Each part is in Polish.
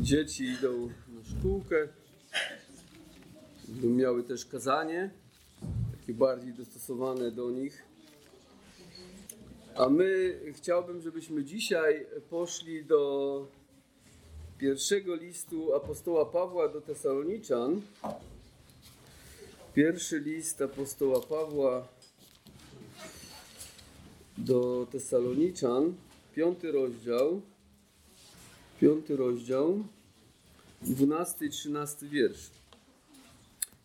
Dzieci idą na szkółkę. Miały też kazanie, takie bardziej dostosowane do nich. A my chciałbym, żebyśmy dzisiaj poszli do pierwszego listu apostoła Pawła do Tesaloniczan. Pierwszy list apostoła Pawła do Tesaloniczan, piąty rozdział, piąty rozdział, dwunasty i trzynasty wiersz.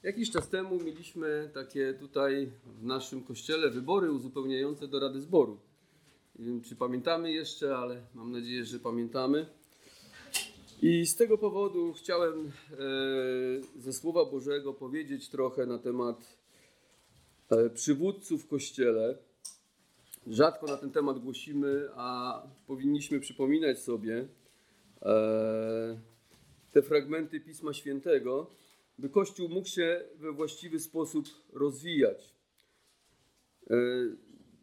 Jakiś czas temu mieliśmy takie tutaj w naszym kościele wybory uzupełniające do Rady Zboru. Nie wiem, czy pamiętamy jeszcze, ale mam nadzieję, że pamiętamy. I z tego powodu chciałem e, ze Słowa Bożego powiedzieć trochę na temat e, przywódców w Kościele. Rzadko na ten temat głosimy, a powinniśmy przypominać sobie te fragmenty Pisma Świętego, by Kościół mógł się we właściwy sposób rozwijać.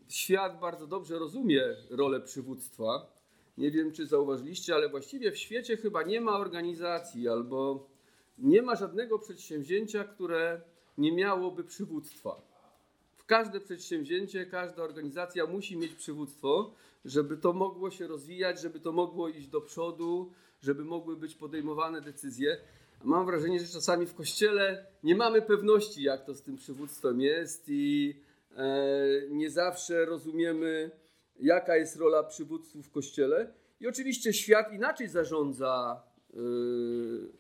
Świat bardzo dobrze rozumie rolę przywództwa nie wiem, czy zauważyliście, ale właściwie w świecie chyba nie ma organizacji albo nie ma żadnego przedsięwzięcia, które nie miałoby przywództwa. W każde przedsięwzięcie, każda organizacja musi mieć przywództwo, żeby to mogło się rozwijać, żeby to mogło iść do przodu, żeby mogły być podejmowane decyzje. Mam wrażenie, że czasami w kościele nie mamy pewności, jak to z tym przywództwem jest, i e, nie zawsze rozumiemy jaka jest rola przywódców w kościele. I oczywiście świat inaczej zarządza, yy,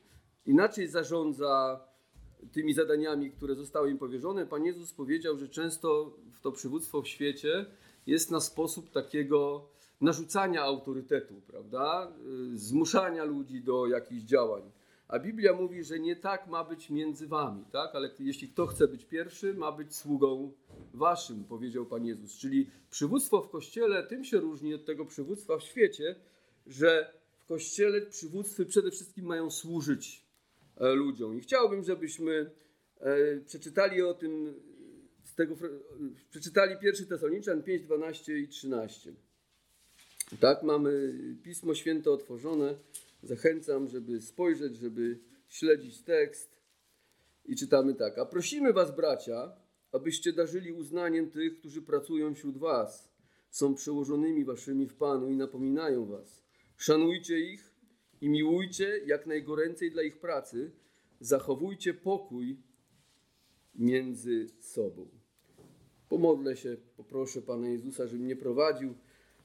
inaczej zarządza tymi zadaniami, które zostały im powierzone. Pan Jezus powiedział, że często to przywództwo w świecie jest na sposób takiego narzucania autorytetu, prawda? Yy, zmuszania ludzi do jakichś działań. A Biblia mówi, że nie tak ma być między wami, tak? Ale jeśli kto chce być pierwszy, ma być sługą waszym, powiedział Pan Jezus. Czyli przywództwo w Kościele tym się różni od tego przywództwa w świecie, że w Kościele przywódcy przede wszystkim mają służyć ludziom. I chciałbym, żebyśmy e, przeczytali o tym, z tego, przeczytali pierwszy Tesaloniczan 5, 12 i 13. Tak, mamy Pismo Święte otworzone. Zachęcam, żeby spojrzeć, żeby śledzić tekst. I czytamy tak. A prosimy Was, bracia, abyście darzyli uznaniem tych, którzy pracują wśród Was, są przełożonymi Waszymi w Panu i napominają Was. Szanujcie ich i miłujcie jak najgoręcej dla ich pracy. Zachowujcie pokój między sobą. Pomodlę się, poproszę Pana Jezusa, żeby mnie prowadził.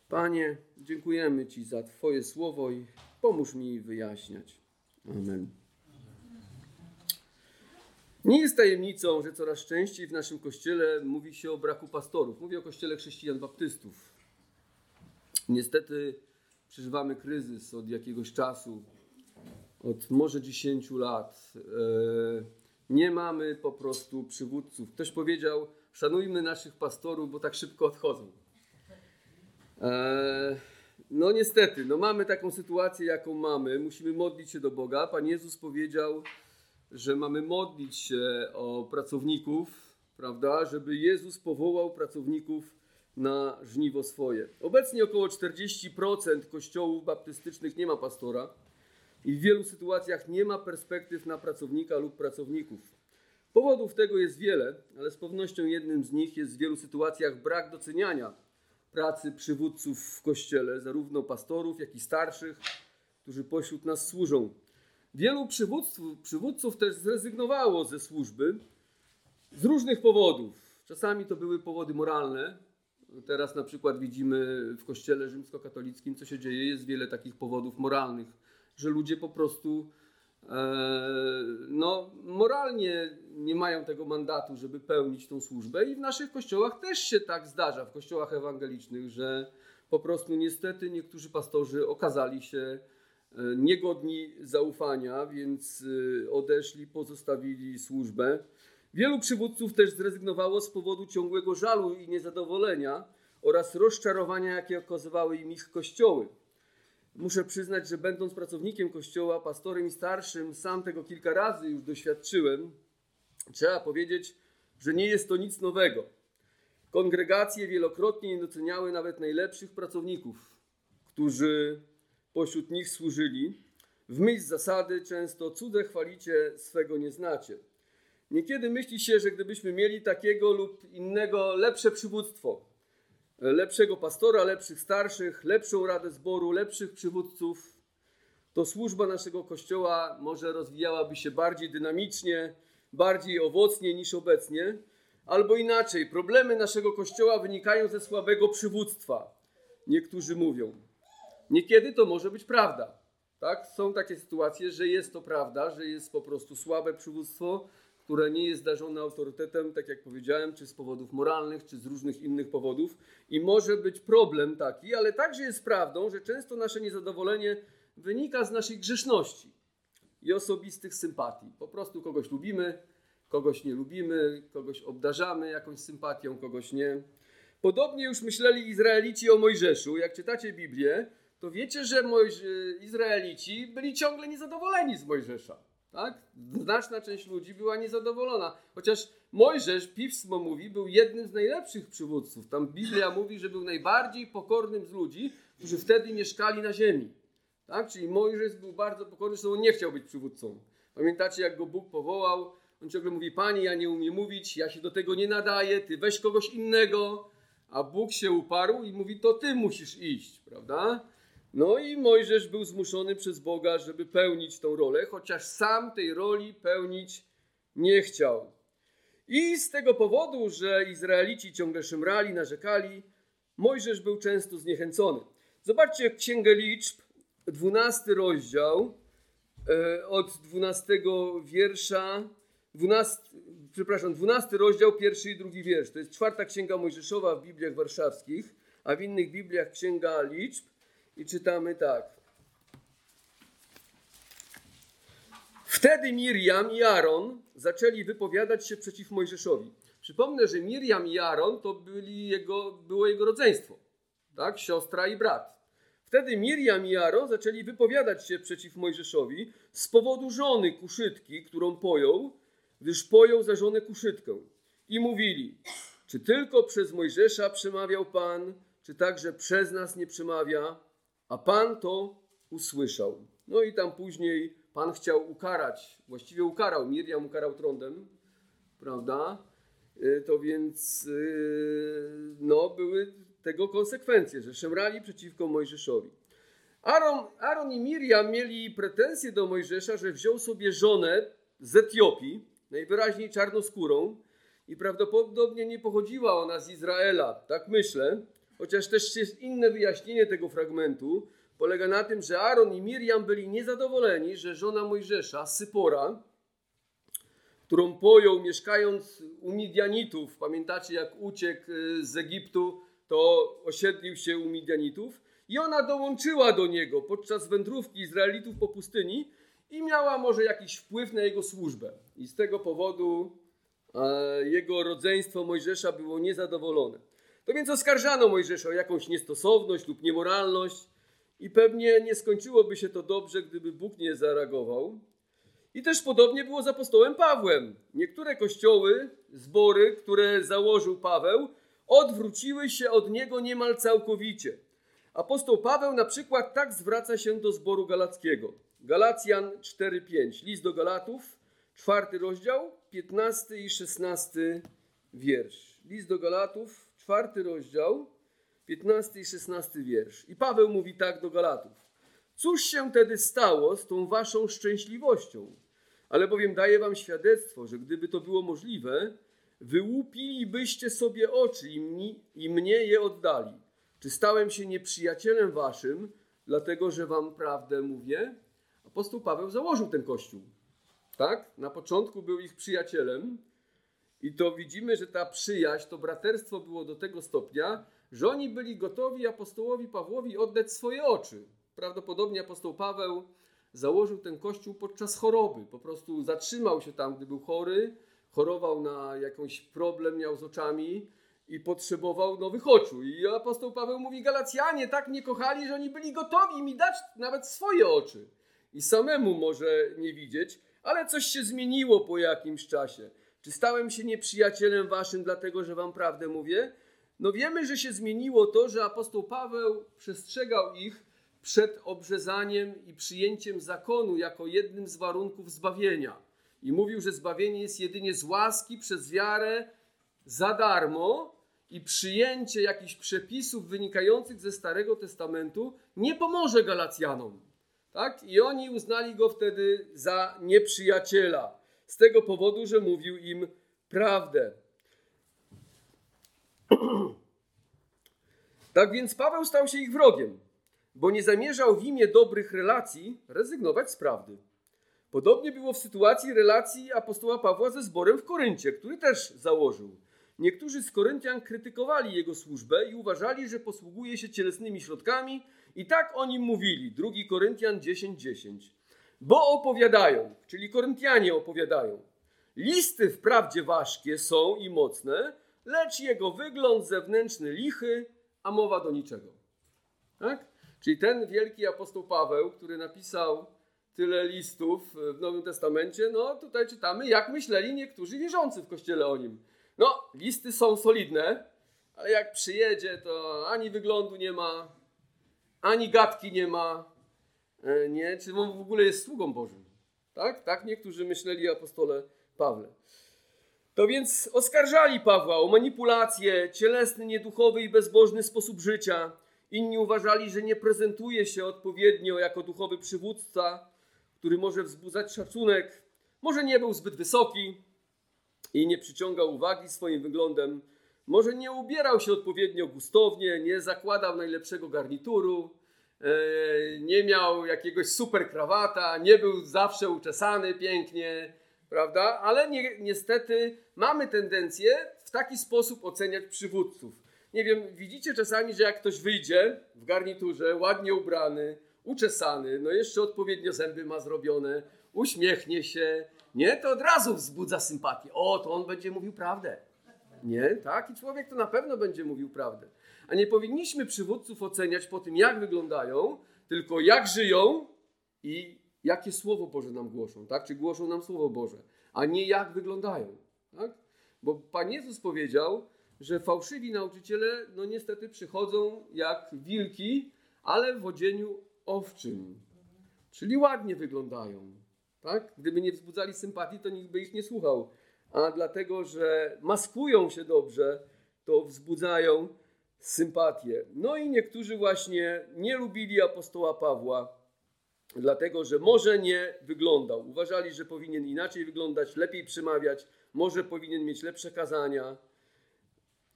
Panie, dziękujemy Ci za Twoje słowo i Pomóż mi wyjaśniać. Amen. Nie jest tajemnicą, że coraz częściej w naszym kościele mówi się o braku pastorów. Mówię o kościele chrześcijan baptystów. Niestety przeżywamy kryzys od jakiegoś czasu, od może 10 lat. E, nie mamy po prostu przywódców. Ktoś powiedział: Szanujmy naszych pastorów, bo tak szybko odchodzą. E, no niestety, no mamy taką sytuację, jaką mamy. Musimy modlić się do Boga. Pan Jezus powiedział, że mamy modlić się o pracowników, prawda, żeby Jezus powołał pracowników na żniwo swoje. Obecnie około 40% kościołów baptystycznych nie ma pastora i w wielu sytuacjach nie ma perspektyw na pracownika lub pracowników. Powodów tego jest wiele, ale z pewnością jednym z nich jest w wielu sytuacjach brak doceniania pracy przywódców w kościele, zarówno pastorów, jak i starszych, którzy pośród nas służą. Wielu przywódców, przywódców też zrezygnowało ze służby z różnych powodów. Czasami to były powody moralne. Teraz na przykład widzimy w kościele rzymskokatolickim, co się dzieje. Jest wiele takich powodów moralnych, że ludzie po prostu E, no, moralnie nie mają tego mandatu, żeby pełnić tą służbę i w naszych kościołach też się tak zdarza, w kościołach ewangelicznych, że po prostu niestety niektórzy pastorzy okazali się e, niegodni zaufania, więc e, odeszli, pozostawili służbę. Wielu przywódców też zrezygnowało z powodu ciągłego żalu i niezadowolenia oraz rozczarowania, jakie okazywały im ich kościoły. Muszę przyznać, że będąc pracownikiem kościoła, pastorem i starszym, sam tego kilka razy już doświadczyłem. Trzeba powiedzieć, że nie jest to nic nowego. Kongregacje wielokrotnie nie doceniały nawet najlepszych pracowników, którzy pośród nich służyli. W myśl zasady często cudze chwalicie, swego nie znacie. Niekiedy myśli się, że gdybyśmy mieli takiego lub innego lepsze przywództwo, lepszego pastora, lepszych starszych, lepszą radę zboru, lepszych przywódców, to służba naszego kościoła może rozwijałaby się bardziej dynamicznie, bardziej owocnie niż obecnie. Albo inaczej, problemy naszego kościoła wynikają ze słabego przywództwa. Niektórzy mówią. Niekiedy to może być prawda. Tak? Są takie sytuacje, że jest to prawda, że jest po prostu słabe przywództwo, które nie jest darzone autorytetem, tak jak powiedziałem, czy z powodów moralnych, czy z różnych innych powodów. I może być problem taki, ale także jest prawdą, że często nasze niezadowolenie wynika z naszej grzeszności i osobistych sympatii. Po prostu kogoś lubimy, kogoś nie lubimy, kogoś obdarzamy jakąś sympatią, kogoś nie. Podobnie już myśleli Izraelici o Mojżeszu. Jak czytacie Biblię, to wiecie, że Izraelici byli ciągle niezadowoleni z Mojżesza. Tak? Znaczna część ludzi była niezadowolona. Chociaż Mojżesz, Pismo mówi, był jednym z najlepszych przywódców. Tam Biblia mówi, że był najbardziej pokornym z ludzi, którzy wtedy mieszkali na ziemi. Tak? Czyli Mojżesz był bardzo pokorny, zresztą on nie chciał być przywódcą. Pamiętacie, jak go Bóg powołał? On ciągle mówi, Panie, ja nie umiem mówić, ja się do tego nie nadaję, Ty weź kogoś innego. A Bóg się uparł i mówi, to Ty musisz iść, prawda? No i Mojżesz był zmuszony przez Boga, żeby pełnić tą rolę, chociaż sam tej roli pełnić nie chciał. I z tego powodu, że Izraelici ciągle szemrali, narzekali, Mojżesz był często zniechęcony. Zobaczcie Księgę Liczb, 12 rozdział, e, od 12 wiersza, 12, przepraszam, 12 rozdział, pierwszy i drugi wiersz. To jest czwarta księga Mojżeszowa w Bibliach warszawskich, a w innych Bibliach księga liczb. I czytamy tak. Wtedy Miriam i Aaron zaczęli wypowiadać się przeciw Mojżeszowi. Przypomnę, że Miriam i Aaron to byli jego, było jego rodzeństwo, tak? siostra i brat. Wtedy Miriam i Aaron zaczęli wypowiadać się przeciw Mojżeszowi z powodu żony kuszytki, którą pojął, gdyż pojął za żonę kuszytkę. I mówili, czy tylko przez Mojżesza przemawiał Pan, czy także przez nas nie przemawia, a Pan to usłyszał. No i tam później Pan chciał ukarać, właściwie ukarał, Miriam ukarał trądem, prawda? Y, to więc y, no, były tego konsekwencje, że szemrali przeciwko Mojżeszowi. Aaron, Aaron i Miriam mieli pretensje do Mojżesza, że wziął sobie żonę z Etiopii, najwyraźniej czarnoskórą, i prawdopodobnie nie pochodziła ona z Izraela, tak myślę, chociaż też jest inne wyjaśnienie tego fragmentu. Polega na tym, że Aaron i Miriam byli niezadowoleni, że żona Mojżesza, Sypora, którą pojął mieszkając u Midianitów, pamiętacie jak uciekł y, z Egiptu to osiedlił się u Midianitów i ona dołączyła do niego podczas wędrówki Izraelitów po pustyni i miała może jakiś wpływ na jego służbę. I z tego powodu e, jego rodzeństwo Mojżesza było niezadowolone. To więc oskarżano Mojżesza o jakąś niestosowność lub niemoralność i pewnie nie skończyłoby się to dobrze, gdyby Bóg nie zareagował. I też podobnie było z apostołem Pawłem. Niektóre kościoły, zbory, które założył Paweł, odwróciły się od niego niemal całkowicie. Apostoł Paweł na przykład tak zwraca się do zboru galackiego. Galacjan 4:5, list do Galatów, czwarty rozdział, 15 i 16 wiersz. List do Galatów, czwarty rozdział, 15 i 16 wiersz. I Paweł mówi tak do Galatów. Cóż się tedy stało z tą waszą szczęśliwością? Ale bowiem daję wam świadectwo, że gdyby to było możliwe, wyłupilibyście sobie oczy i, mi, i mnie je oddali. Czy stałem się nieprzyjacielem waszym, dlatego że wam prawdę mówię? Apostoł Paweł założył ten kościół. Tak? Na początku był ich przyjacielem i to widzimy, że ta przyjaźń, to braterstwo było do tego stopnia, że oni byli gotowi apostołowi Pawłowi oddać swoje oczy. Prawdopodobnie apostoł Paweł założył ten kościół podczas choroby. Po prostu zatrzymał się tam, gdy był chory chorował na jakiś problem, miał z oczami i potrzebował nowych oczu. I apostoł Paweł mówi, Galacjanie tak mnie kochali, że oni byli gotowi mi dać nawet swoje oczy. I samemu może nie widzieć, ale coś się zmieniło po jakimś czasie. Czy stałem się nieprzyjacielem waszym, dlatego że wam prawdę mówię? No wiemy, że się zmieniło to, że apostoł Paweł przestrzegał ich przed obrzezaniem i przyjęciem zakonu jako jednym z warunków zbawienia. I mówił, że zbawienie jest jedynie z łaski przez wiarę za darmo i przyjęcie jakichś przepisów wynikających ze Starego Testamentu nie pomoże Galacjanom. Tak? I oni uznali go wtedy za nieprzyjaciela. Z tego powodu, że mówił im prawdę. tak więc Paweł stał się ich wrogiem, bo nie zamierzał w imię dobrych relacji rezygnować z prawdy. Podobnie było w sytuacji relacji apostoła Pawła ze zborem w Koryncie, który też założył. Niektórzy z Koryntian krytykowali jego służbę i uważali, że posługuje się cielesnymi środkami, i tak o nim mówili. 2 Koryntian 10:10. 10. Bo opowiadają, czyli Koryntianie opowiadają. Listy wprawdzie ważkie są i mocne, lecz jego wygląd zewnętrzny lichy, a mowa do niczego. Tak? Czyli ten wielki apostoł Paweł, który napisał tyle listów w Nowym Testamencie, no tutaj czytamy, jak myśleli niektórzy wierzący w kościele o nim. No, listy są solidne, ale jak przyjedzie, to ani wyglądu nie ma, ani gadki nie ma, nie? Czy on w ogóle jest sługą Bożym? Tak? Tak niektórzy myśleli o apostole Pawle. To więc oskarżali Pawła o manipulację, cielesny, nieduchowy i bezbożny sposób życia. Inni uważali, że nie prezentuje się odpowiednio jako duchowy przywódca, który może wzbudzać szacunek. Może nie był zbyt wysoki i nie przyciągał uwagi swoim wyglądem. Może nie ubierał się odpowiednio gustownie, nie zakładał najlepszego garnituru, e, nie miał jakiegoś super krawata, nie był zawsze uczesany pięknie, prawda? Ale ni niestety mamy tendencję w taki sposób oceniać przywódców. Nie wiem, widzicie czasami, że jak ktoś wyjdzie w garniturze, ładnie ubrany, uczesany, no jeszcze odpowiednio zęby ma zrobione, uśmiechnie się, nie, to od razu wzbudza sympatię. O, to on będzie mówił prawdę. Nie, tak? I człowiek to na pewno będzie mówił prawdę. A nie powinniśmy przywódców oceniać po tym, jak wyglądają, tylko jak żyją i jakie Słowo Boże nam głoszą, tak? Czy głoszą nam Słowo Boże, a nie jak wyglądają, tak? Bo Pan Jezus powiedział, że fałszywi nauczyciele, no niestety przychodzą jak wilki, ale w odzieniu owczym, czyli ładnie wyglądają, tak? Gdyby nie wzbudzali sympatii, to nikt by ich nie słuchał a dlatego, że maskują się dobrze, to wzbudzają sympatię. No i niektórzy właśnie nie lubili apostoła Pawła, dlatego że może nie wyglądał. Uważali, że powinien inaczej wyglądać, lepiej przemawiać, może powinien mieć lepsze kazania.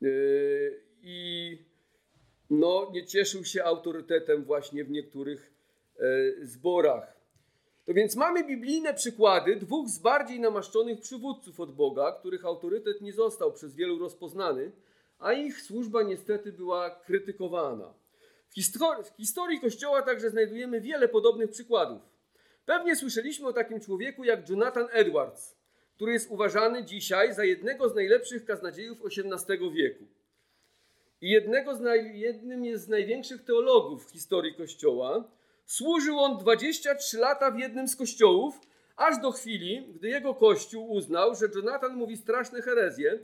Yy, I no, nie cieszył się autorytetem właśnie w niektórych yy, zborach. To więc mamy biblijne przykłady dwóch z bardziej namaszczonych przywódców od Boga, których autorytet nie został przez wielu rozpoznany, a ich służba niestety była krytykowana. W historii, w historii Kościoła także znajdujemy wiele podobnych przykładów. Pewnie słyszeliśmy o takim człowieku jak Jonathan Edwards, który jest uważany dzisiaj za jednego z najlepszych kaznodziejów XVIII wieku. I jednego z jednym jest z największych teologów w historii Kościoła, Służył on 23 lata w jednym z kościołów, aż do chwili, gdy jego kościół uznał, że Jonathan mówi straszne herezje,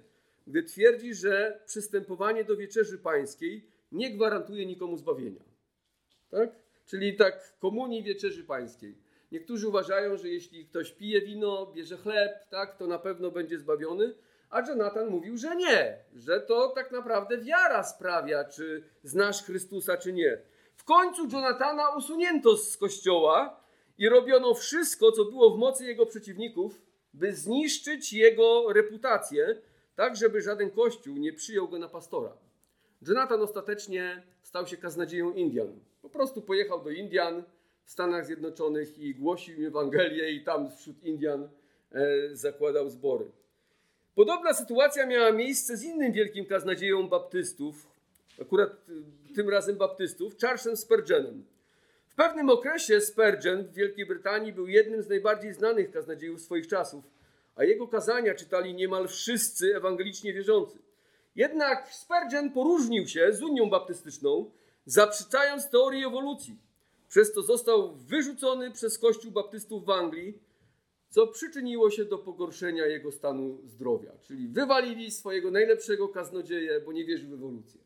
gdy twierdzi, że przystępowanie do wieczerzy pańskiej nie gwarantuje nikomu zbawienia. Tak? Czyli tak, komunii wieczerzy pańskiej. Niektórzy uważają, że jeśli ktoś pije wino, bierze chleb, tak, to na pewno będzie zbawiony, a Jonathan mówił, że nie, że to tak naprawdę wiara sprawia, czy znasz Chrystusa, czy nie. W końcu Jonathana usunięto z kościoła i robiono wszystko, co było w mocy jego przeciwników, by zniszczyć jego reputację, tak żeby żaden kościół nie przyjął go na pastora. Jonathan ostatecznie stał się kaznodzieją Indian. Po prostu pojechał do Indian w Stanach Zjednoczonych i głosił Ewangelię i tam wśród Indian e, zakładał zbory. Podobna sytuacja miała miejsce z innym wielkim kaznodzieją baptystów, akurat y, tym razem baptystów, Charlesem Spurgeonem. W pewnym okresie Spurgeon w Wielkiej Brytanii był jednym z najbardziej znanych kaznodziejów swoich czasów, a jego kazania czytali niemal wszyscy ewangelicznie wierzący. Jednak Spurgeon poróżnił się z Unią Baptystyczną, zaprzeczając teorii ewolucji. Przez to został wyrzucony przez Kościół Baptystów w Anglii, co przyczyniło się do pogorszenia jego stanu zdrowia. Czyli wywalili swojego najlepszego kaznodzieję, bo nie wierzył w ewolucję.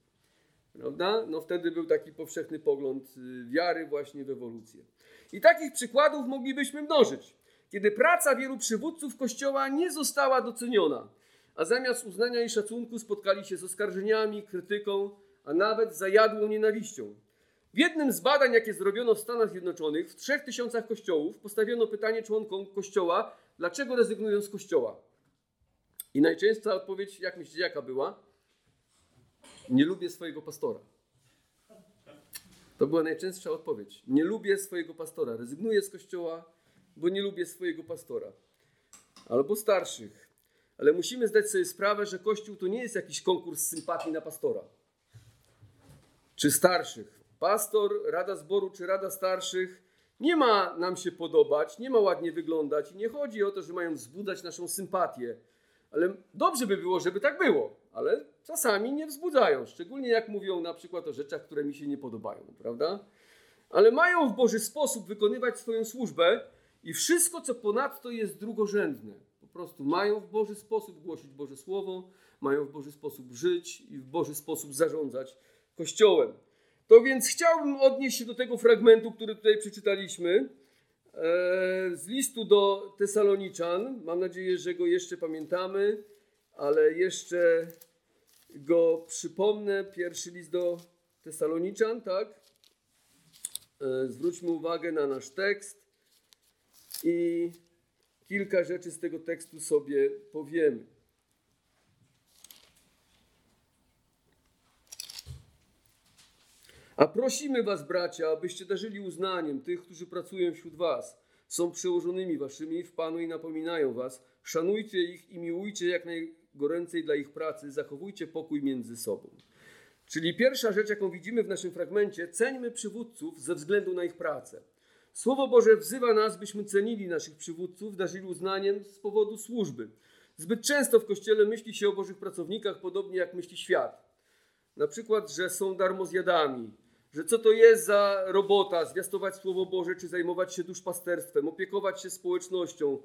Prawda? No wtedy był taki powszechny pogląd y, wiary właśnie w ewolucję. I takich przykładów moglibyśmy mnożyć. Kiedy praca wielu przywódców Kościoła nie została doceniona, a zamiast uznania i szacunku spotkali się z oskarżeniami, krytyką, a nawet zajadłą nienawiścią. W jednym z badań, jakie zrobiono w Stanach Zjednoczonych, w trzech tysiącach kościołów postawiono pytanie członkom kościoła, dlaczego rezygnują z kościoła. I najczęstsza odpowiedź, jak myślicie, jaka była? Nie lubię swojego pastora. To była najczęstsza odpowiedź. Nie lubię swojego pastora. Rezygnuję z kościoła, bo nie lubię swojego pastora. Albo starszych. Ale musimy zdać sobie sprawę, że kościół to nie jest jakiś konkurs sympatii na pastora. Czy starszych. Pastor, rada zboru czy rada starszych nie ma nam się podobać, nie ma ładnie wyglądać i nie chodzi o to, że mają wzbudzać naszą sympatię. Ale dobrze by było, żeby tak było, ale czasami nie wzbudzają, szczególnie jak mówią na przykład o rzeczach, które mi się nie podobają, prawda? Ale mają w Boży sposób wykonywać swoją służbę i wszystko, co ponadto jest drugorzędne. Po prostu mają w Boży sposób głosić Boże Słowo, mają w Boży sposób żyć i w Boży sposób zarządzać Kościołem. To więc chciałbym odnieść się do tego fragmentu, który tutaj przeczytaliśmy e, z listu do Tesaloniczan. Mam nadzieję, że go jeszcze pamiętamy, ale jeszcze go przypomnę. Pierwszy list do Tesaloniczan, tak? E, zwróćmy uwagę na nasz tekst i kilka rzeczy z tego tekstu sobie powiemy. A prosimy was, bracia, abyście darzyli uznaniem tych, którzy pracują wśród was, są przełożonymi waszymi w Panu i napominają was. Szanujcie ich i miłujcie jak najgoręcej dla ich pracy, zachowujcie pokój między sobą. Czyli pierwsza rzecz, jaką widzimy w naszym fragmencie, ceńmy przywódców ze względu na ich pracę. Słowo Boże wzywa nas, byśmy cenili naszych przywódców, darzyli uznaniem z powodu służby. Zbyt często w Kościele myśli się o Bożych pracownikach podobnie jak myśli świat. Na przykład, że są darmozjadami, że co to jest za robota, zwiastować Słowo Boże, czy zajmować się duszpasterstwem, opiekować się społecznością,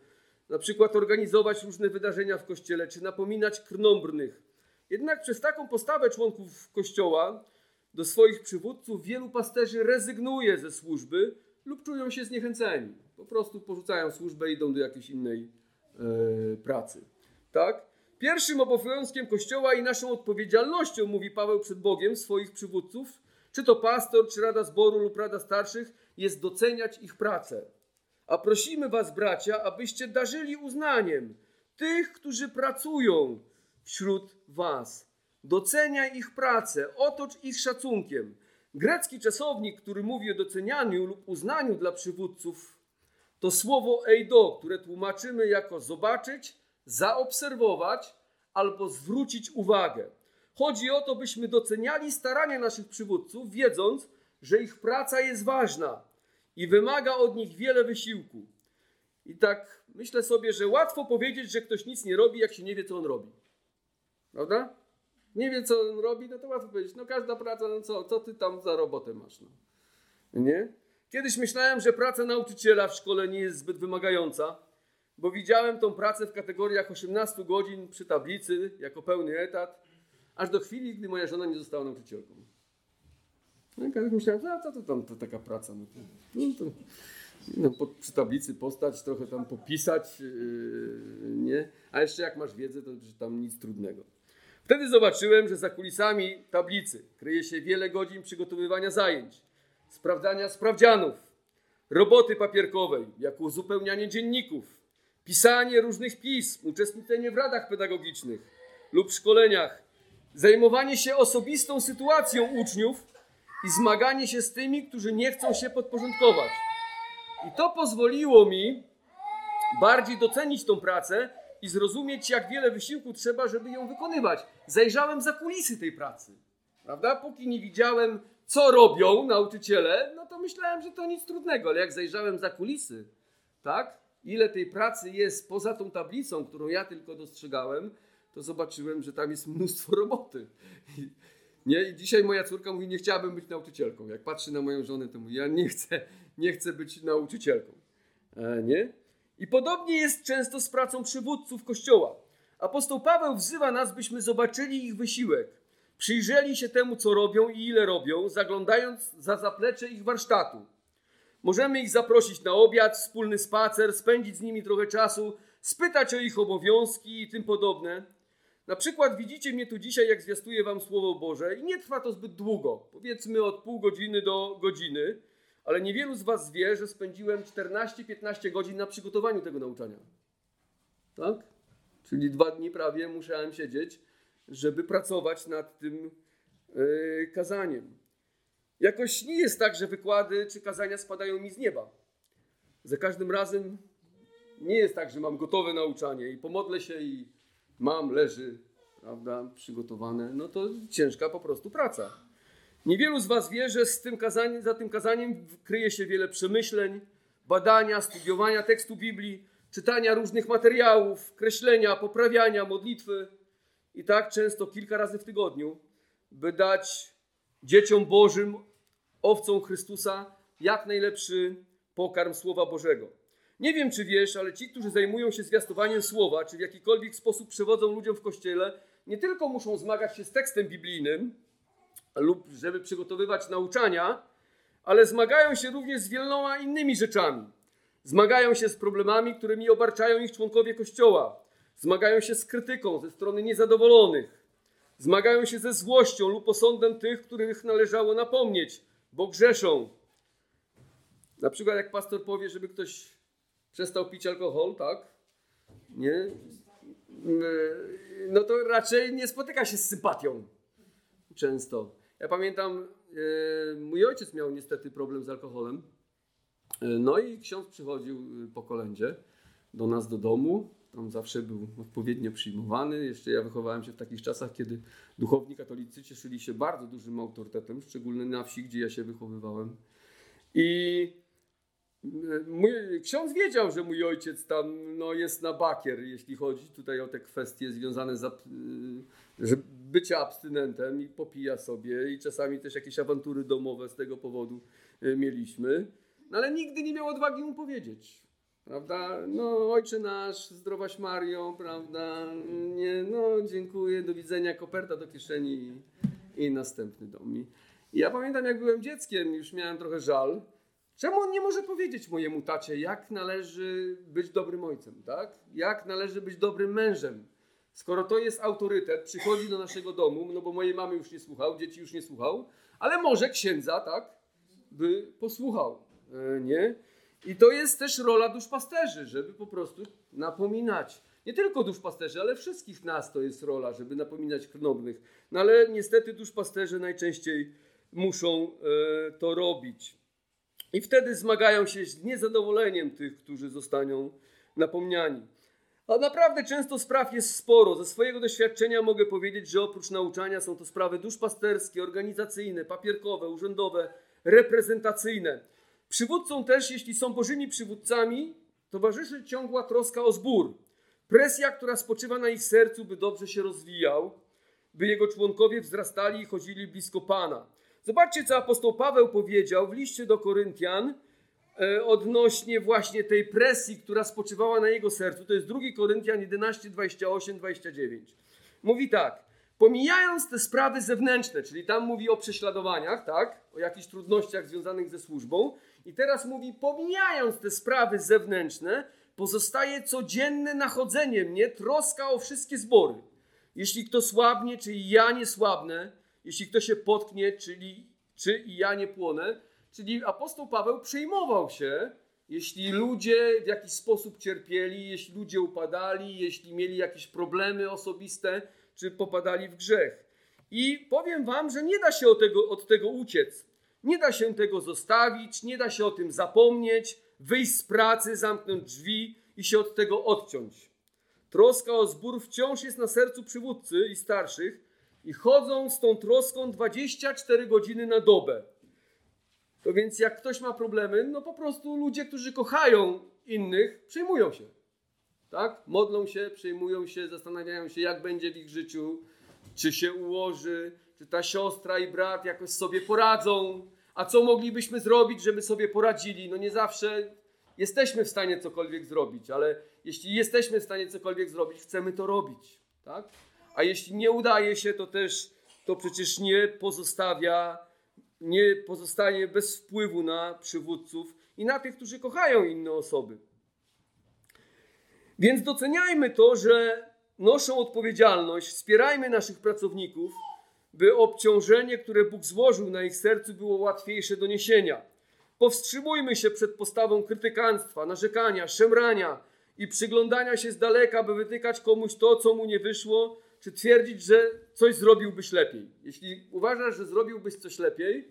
na przykład organizować różne wydarzenia w Kościele, czy napominać krnąbrnych. Jednak przez taką postawę członków Kościoła do swoich przywódców wielu pasterzy rezygnuje ze służby lub czują się zniechęceni. Po prostu porzucają służbę i idą do jakiejś innej e, pracy. Tak? Pierwszym obowiązkiem Kościoła i naszą odpowiedzialnością, mówi Paweł przed Bogiem, swoich przywódców, czy to pastor, czy rada zboru lub rada starszych, jest doceniać ich pracę. A prosimy Was, bracia, abyście darzyli uznaniem tych, którzy pracują wśród Was. Doceniaj ich pracę, otocz ich szacunkiem. Grecki czasownik, który mówi o docenianiu lub uznaniu dla przywódców, to słowo eido, które tłumaczymy jako zobaczyć, zaobserwować albo zwrócić uwagę. Chodzi o to, byśmy doceniali starania naszych przywódców, wiedząc, że ich praca jest ważna i wymaga od nich wiele wysiłku. I tak myślę sobie, że łatwo powiedzieć, że ktoś nic nie robi, jak się nie wie, co on robi. Prawda? Nie wie, co on robi, no to łatwo powiedzieć. No każda praca, no co, co ty tam za robotę masz? No. Nie? Kiedyś myślałem, że praca nauczyciela w szkole nie jest zbyt wymagająca, bo widziałem tą pracę w kategoriach 18 godzin przy tablicy jako pełny etat, aż do chwili, gdy moja żona nie została nauczycielką. No i kiedyś myślałem, no co to tam to taka praca? No to, no to no, przy tablicy postać, trochę tam popisać, yy, nie? A jeszcze jak masz wiedzę, to tam nic trudnego. Wtedy zobaczyłem, że za kulisami tablicy kryje się wiele godzin przygotowywania zajęć, sprawdzania sprawdzianów, roboty papierkowej, jak uzupełnianie dzienników, pisanie różnych pism, uczestniczenie w radach pedagogicznych lub szkoleniach, zajmowanie się osobistą sytuacją uczniów i zmaganie się z tymi, którzy nie chcą się podporządkować. I to pozwoliło mi bardziej docenić tą pracę i zrozumieć, jak wiele wysiłku trzeba, żeby ją wykonywać. Zajrzałem za kulisy tej pracy, prawda? Póki nie widziałem, co robią nauczyciele, no to myślałem, że to nic trudnego, ale jak zajrzałem za kulisy, tak? Ile tej pracy jest poza tą tablicą, którą ja tylko dostrzegałem, to zobaczyłem, że tam jest mnóstwo roboty. I, nie? I dzisiaj moja córka mówi, nie chciałabym być nauczycielką. Jak patrzy na moją żonę, to mówi, ja nie chcę, nie chcę być nauczycielką. E, nie? I podobnie jest często z pracą przywódców Kościoła. Apostoł Paweł wzywa nas, byśmy zobaczyli ich wysiłek. przyjrzeli się temu, co robią i ile robią, zaglądając za zaplecze ich warsztatu. Możemy ich zaprosić na obiad, wspólny spacer, spędzić z nimi trochę czasu, spytać o ich obowiązki i tym podobne. Na przykład widzicie mnie tu dzisiaj, jak zwiastuję wam Słowo Boże i nie trwa to zbyt długo, powiedzmy od pół godziny do godziny, ale niewielu z was wie, że spędziłem 14-15 godzin na przygotowaniu tego nauczania. Tak? Czyli dwa dni prawie musiałem siedzieć, żeby pracować nad tym yy, kazaniem. Jakoś nie jest tak, że wykłady czy kazania spadają mi z nieba. Za każdym razem nie jest tak, że mam gotowe nauczanie i pomodlę się i mam, leży, prawda, przygotowane. No to ciężka po prostu praca. Niewielu z Was wie, że z tym kazaniem, za tym kazaniem kryje się wiele przemyśleń, badania, studiowania tekstu Biblii, czytania różnych materiałów, kreślenia, poprawiania, modlitwy i tak często kilka razy w tygodniu, by dać dzieciom Bożym, owcom Chrystusa, jak najlepszy pokarm Słowa Bożego. Nie wiem, czy wiesz, ale ci, którzy zajmują się zwiastowaniem Słowa, czy w jakikolwiek sposób przewodzą ludziom w Kościele, nie tylko muszą zmagać się z tekstem biblijnym, lub żeby przygotowywać nauczania, ale zmagają się również z wieloma innymi rzeczami. Zmagają się z problemami, którymi obarczają ich członkowie Kościoła. Zmagają się z krytyką ze strony niezadowolonych. Zmagają się ze złością lub osądem tych, których należało napomnieć, bo grzeszą. Na przykład jak pastor powie, żeby ktoś przestał pić alkohol, tak? Nie? No to raczej nie spotyka się z sympatią. Często. Ja pamiętam, e, mój ojciec miał niestety problem z alkoholem. E, no i ksiądz przychodził e, po kolędzie do nas do domu. On zawsze był odpowiednio przyjmowany. Jeszcze ja wychowałem się w takich czasach, kiedy duchowni katolicy cieszyli się bardzo dużym autorytetem, szczególnie na wsi, gdzie ja się wychowywałem. I mój, ksiądz wiedział, że mój ojciec tam no, jest na bakier, jeśli chodzi tutaj o te kwestie związane z że bycia abstynentem i popija sobie i czasami też jakieś awantury domowe z tego powodu e, mieliśmy. No ale nigdy nie miał odwagi mu powiedzieć. Prawda? No, ojcze nasz, zdrowaś Mario, prawda? Nie, no, dziękuję, do widzenia, koperta do kieszeni i, i następny dom. I ja pamiętam, jak byłem dzieckiem, już miałem trochę żal. Czemu on nie może powiedzieć mojemu tacie, jak należy być dobrym ojcem, tak? Jak należy być dobrym mężem? Skoro to jest autorytet, przychodzi do naszego domu, no bo mojej mamy już nie słuchał, dzieci już nie słuchał, ale może księdza, tak, by posłuchał, e, nie? I to jest też rola duszpasterzy, żeby po prostu napominać. Nie tylko duszpasterzy, ale wszystkich nas to jest rola, żeby napominać krnobnych. No ale niestety duszpasterze najczęściej muszą e, to robić. I wtedy zmagają się z niezadowoleniem tych, którzy zostaną napomniani. A naprawdę często spraw jest sporo. Ze swojego doświadczenia mogę powiedzieć, że oprócz nauczania są to sprawy duszpasterskie, organizacyjne, papierkowe, urzędowe, reprezentacyjne. Przywódcom też, jeśli są bożymi przywódcami, towarzyszy ciągła troska o zbór. Presja, która spoczywa na ich sercu, by dobrze się rozwijał, by jego członkowie wzrastali i chodzili blisko Pana. Zobaczcie, co apostoł Paweł powiedział w liście do Koryntian, odnośnie właśnie tej presji, która spoczywała na jego sercu. To jest 2 Koryntian 11, 28, 29. Mówi tak, pomijając te sprawy zewnętrzne, czyli tam mówi o prześladowaniach, tak, o jakichś trudnościach związanych ze służbą i teraz mówi, pomijając te sprawy zewnętrzne, pozostaje codzienne nachodzenie mnie, troska o wszystkie zbory. Jeśli kto słabnie, czyli ja nie słabnę, jeśli kto się potknie, czyli czy i ja nie płonę, Czyli apostoł Paweł przejmował się, jeśli ludzie w jakiś sposób cierpieli, jeśli ludzie upadali, jeśli mieli jakieś problemy osobiste, czy popadali w grzech. I powiem wam, że nie da się od tego, od tego uciec. Nie da się tego zostawić, nie da się o tym zapomnieć, wyjść z pracy, zamknąć drzwi i się od tego odciąć. Troska o zbór wciąż jest na sercu przywódcy i starszych i chodzą z tą troską 24 godziny na dobę. To więc jak ktoś ma problemy, no po prostu ludzie, którzy kochają innych, przejmują się. Tak? Modlą się, przejmują się, zastanawiają się, jak będzie w ich życiu, czy się ułoży, czy ta siostra i brat jakoś sobie poradzą, a co moglibyśmy zrobić, żeby sobie poradzili. No nie zawsze jesteśmy w stanie cokolwiek zrobić, ale jeśli jesteśmy w stanie cokolwiek zrobić, chcemy to robić. Tak? A jeśli nie udaje się, to też to przecież nie pozostawia, nie pozostanie bez wpływu na przywódców i na tych, którzy kochają inne osoby. Więc doceniajmy to, że noszą odpowiedzialność, wspierajmy naszych pracowników, by obciążenie, które Bóg złożył na ich sercu, było łatwiejsze do niesienia. Powstrzymujmy się przed postawą krytykanstwa, narzekania, szemrania i przyglądania się z daleka, by wytykać komuś to, co mu nie wyszło, czy twierdzić, że coś zrobiłbyś lepiej. Jeśli uważasz, że zrobiłbyś coś lepiej,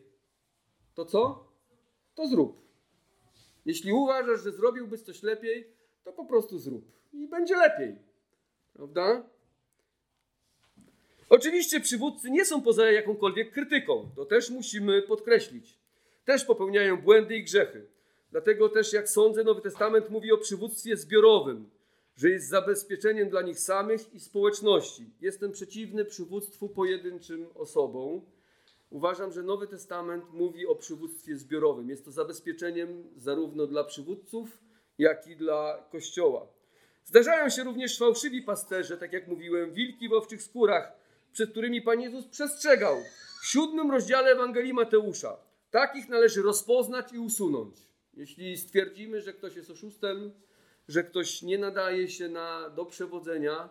to co? To zrób. Jeśli uważasz, że zrobiłbyś coś lepiej, to po prostu zrób. I będzie lepiej. Prawda? Oczywiście przywódcy nie są poza jakąkolwiek krytyką. To też musimy podkreślić. Też popełniają błędy i grzechy. Dlatego też, jak sądzę, Nowy Testament mówi o przywództwie zbiorowym, że jest zabezpieczeniem dla nich samych i społeczności. Jestem przeciwny przywództwu pojedynczym osobom. Uważam, że Nowy Testament mówi o przywództwie zbiorowym. Jest to zabezpieczeniem zarówno dla przywódców, jak i dla Kościoła. Zdarzają się również fałszywi pasterze, tak jak mówiłem, wilki w owczych skórach, przed którymi Pan Jezus przestrzegał w siódmym rozdziale Ewangelii Mateusza. Takich należy rozpoznać i usunąć. Jeśli stwierdzimy, że ktoś jest oszustem, że ktoś nie nadaje się na, do przewodzenia,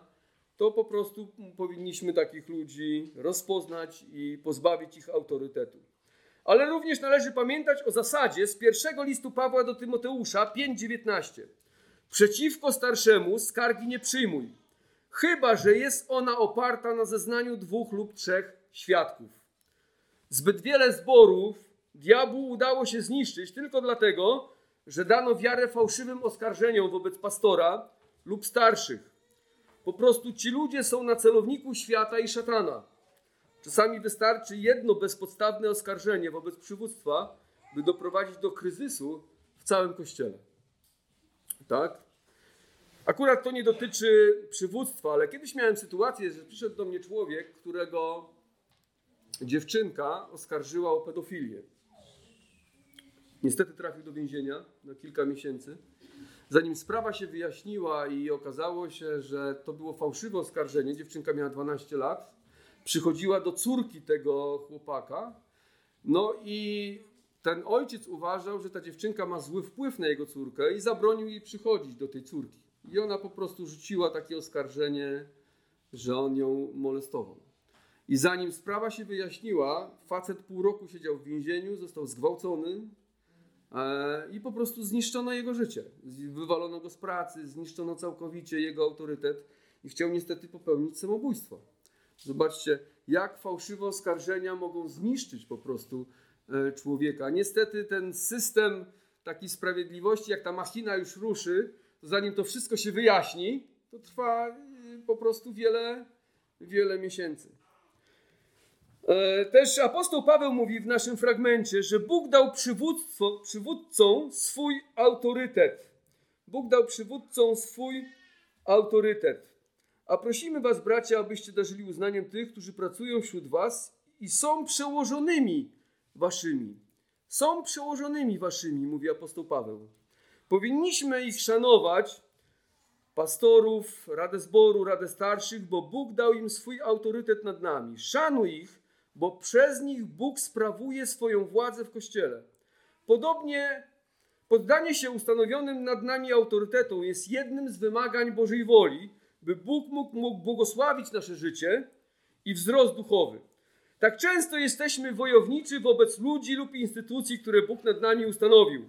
to po prostu powinniśmy takich ludzi rozpoznać i pozbawić ich autorytetu. Ale również należy pamiętać o zasadzie z pierwszego listu Pawła do Tymoteusza 5:19. Przeciwko starszemu skargi nie przyjmuj, chyba że jest ona oparta na zeznaniu dwóch lub trzech świadków. Zbyt wiele zborów diabłu udało się zniszczyć tylko dlatego, że dano wiarę fałszywym oskarżeniom wobec pastora lub starszych. Po prostu ci ludzie są na celowniku świata i szatana. Czasami wystarczy jedno bezpodstawne oskarżenie wobec przywództwa, by doprowadzić do kryzysu w całym kościele. Tak? Akurat to nie dotyczy przywództwa, ale kiedyś miałem sytuację, że przyszedł do mnie człowiek, którego dziewczynka oskarżyła o pedofilię. Niestety trafił do więzienia na kilka miesięcy. Zanim sprawa się wyjaśniła i okazało się, że to było fałszywe oskarżenie, dziewczynka miała 12 lat, przychodziła do córki tego chłopaka, no i ten ojciec uważał, że ta dziewczynka ma zły wpływ na jego córkę i zabronił jej przychodzić do tej córki. I ona po prostu rzuciła takie oskarżenie, że on ją molestował. I zanim sprawa się wyjaśniła, facet pół roku siedział w więzieniu, został zgwałcony i po prostu zniszczono jego życie. Wywalono go z pracy, zniszczono całkowicie jego autorytet i chciał niestety popełnić samobójstwo. Zobaczcie, jak fałszywe oskarżenia mogą zniszczyć po prostu e, człowieka. Niestety ten system takiej sprawiedliwości, jak ta machina już ruszy, to zanim to wszystko się wyjaśni, to trwa y, po prostu wiele, wiele miesięcy. E, też apostoł Paweł mówi w naszym fragmencie, że Bóg dał przywódcom swój autorytet. Bóg dał przywódcom swój autorytet. A prosimy Was, bracia, abyście darzyli uznaniem tych, którzy pracują wśród Was i są przełożonymi Waszymi. Są przełożonymi Waszymi, mówi apostoł Paweł. Powinniśmy ich szanować, pastorów, radę zboru, radę starszych, bo Bóg dał im swój autorytet nad nami. Szanuj ich, bo przez nich Bóg sprawuje swoją władzę w kościele. Podobnie poddanie się ustanowionym nad nami autorytetom jest jednym z wymagań Bożej woli, by Bóg mógł, mógł błogosławić nasze życie i wzrost duchowy. Tak często jesteśmy wojowniczy wobec ludzi lub instytucji, które Bóg nad nami ustanowił.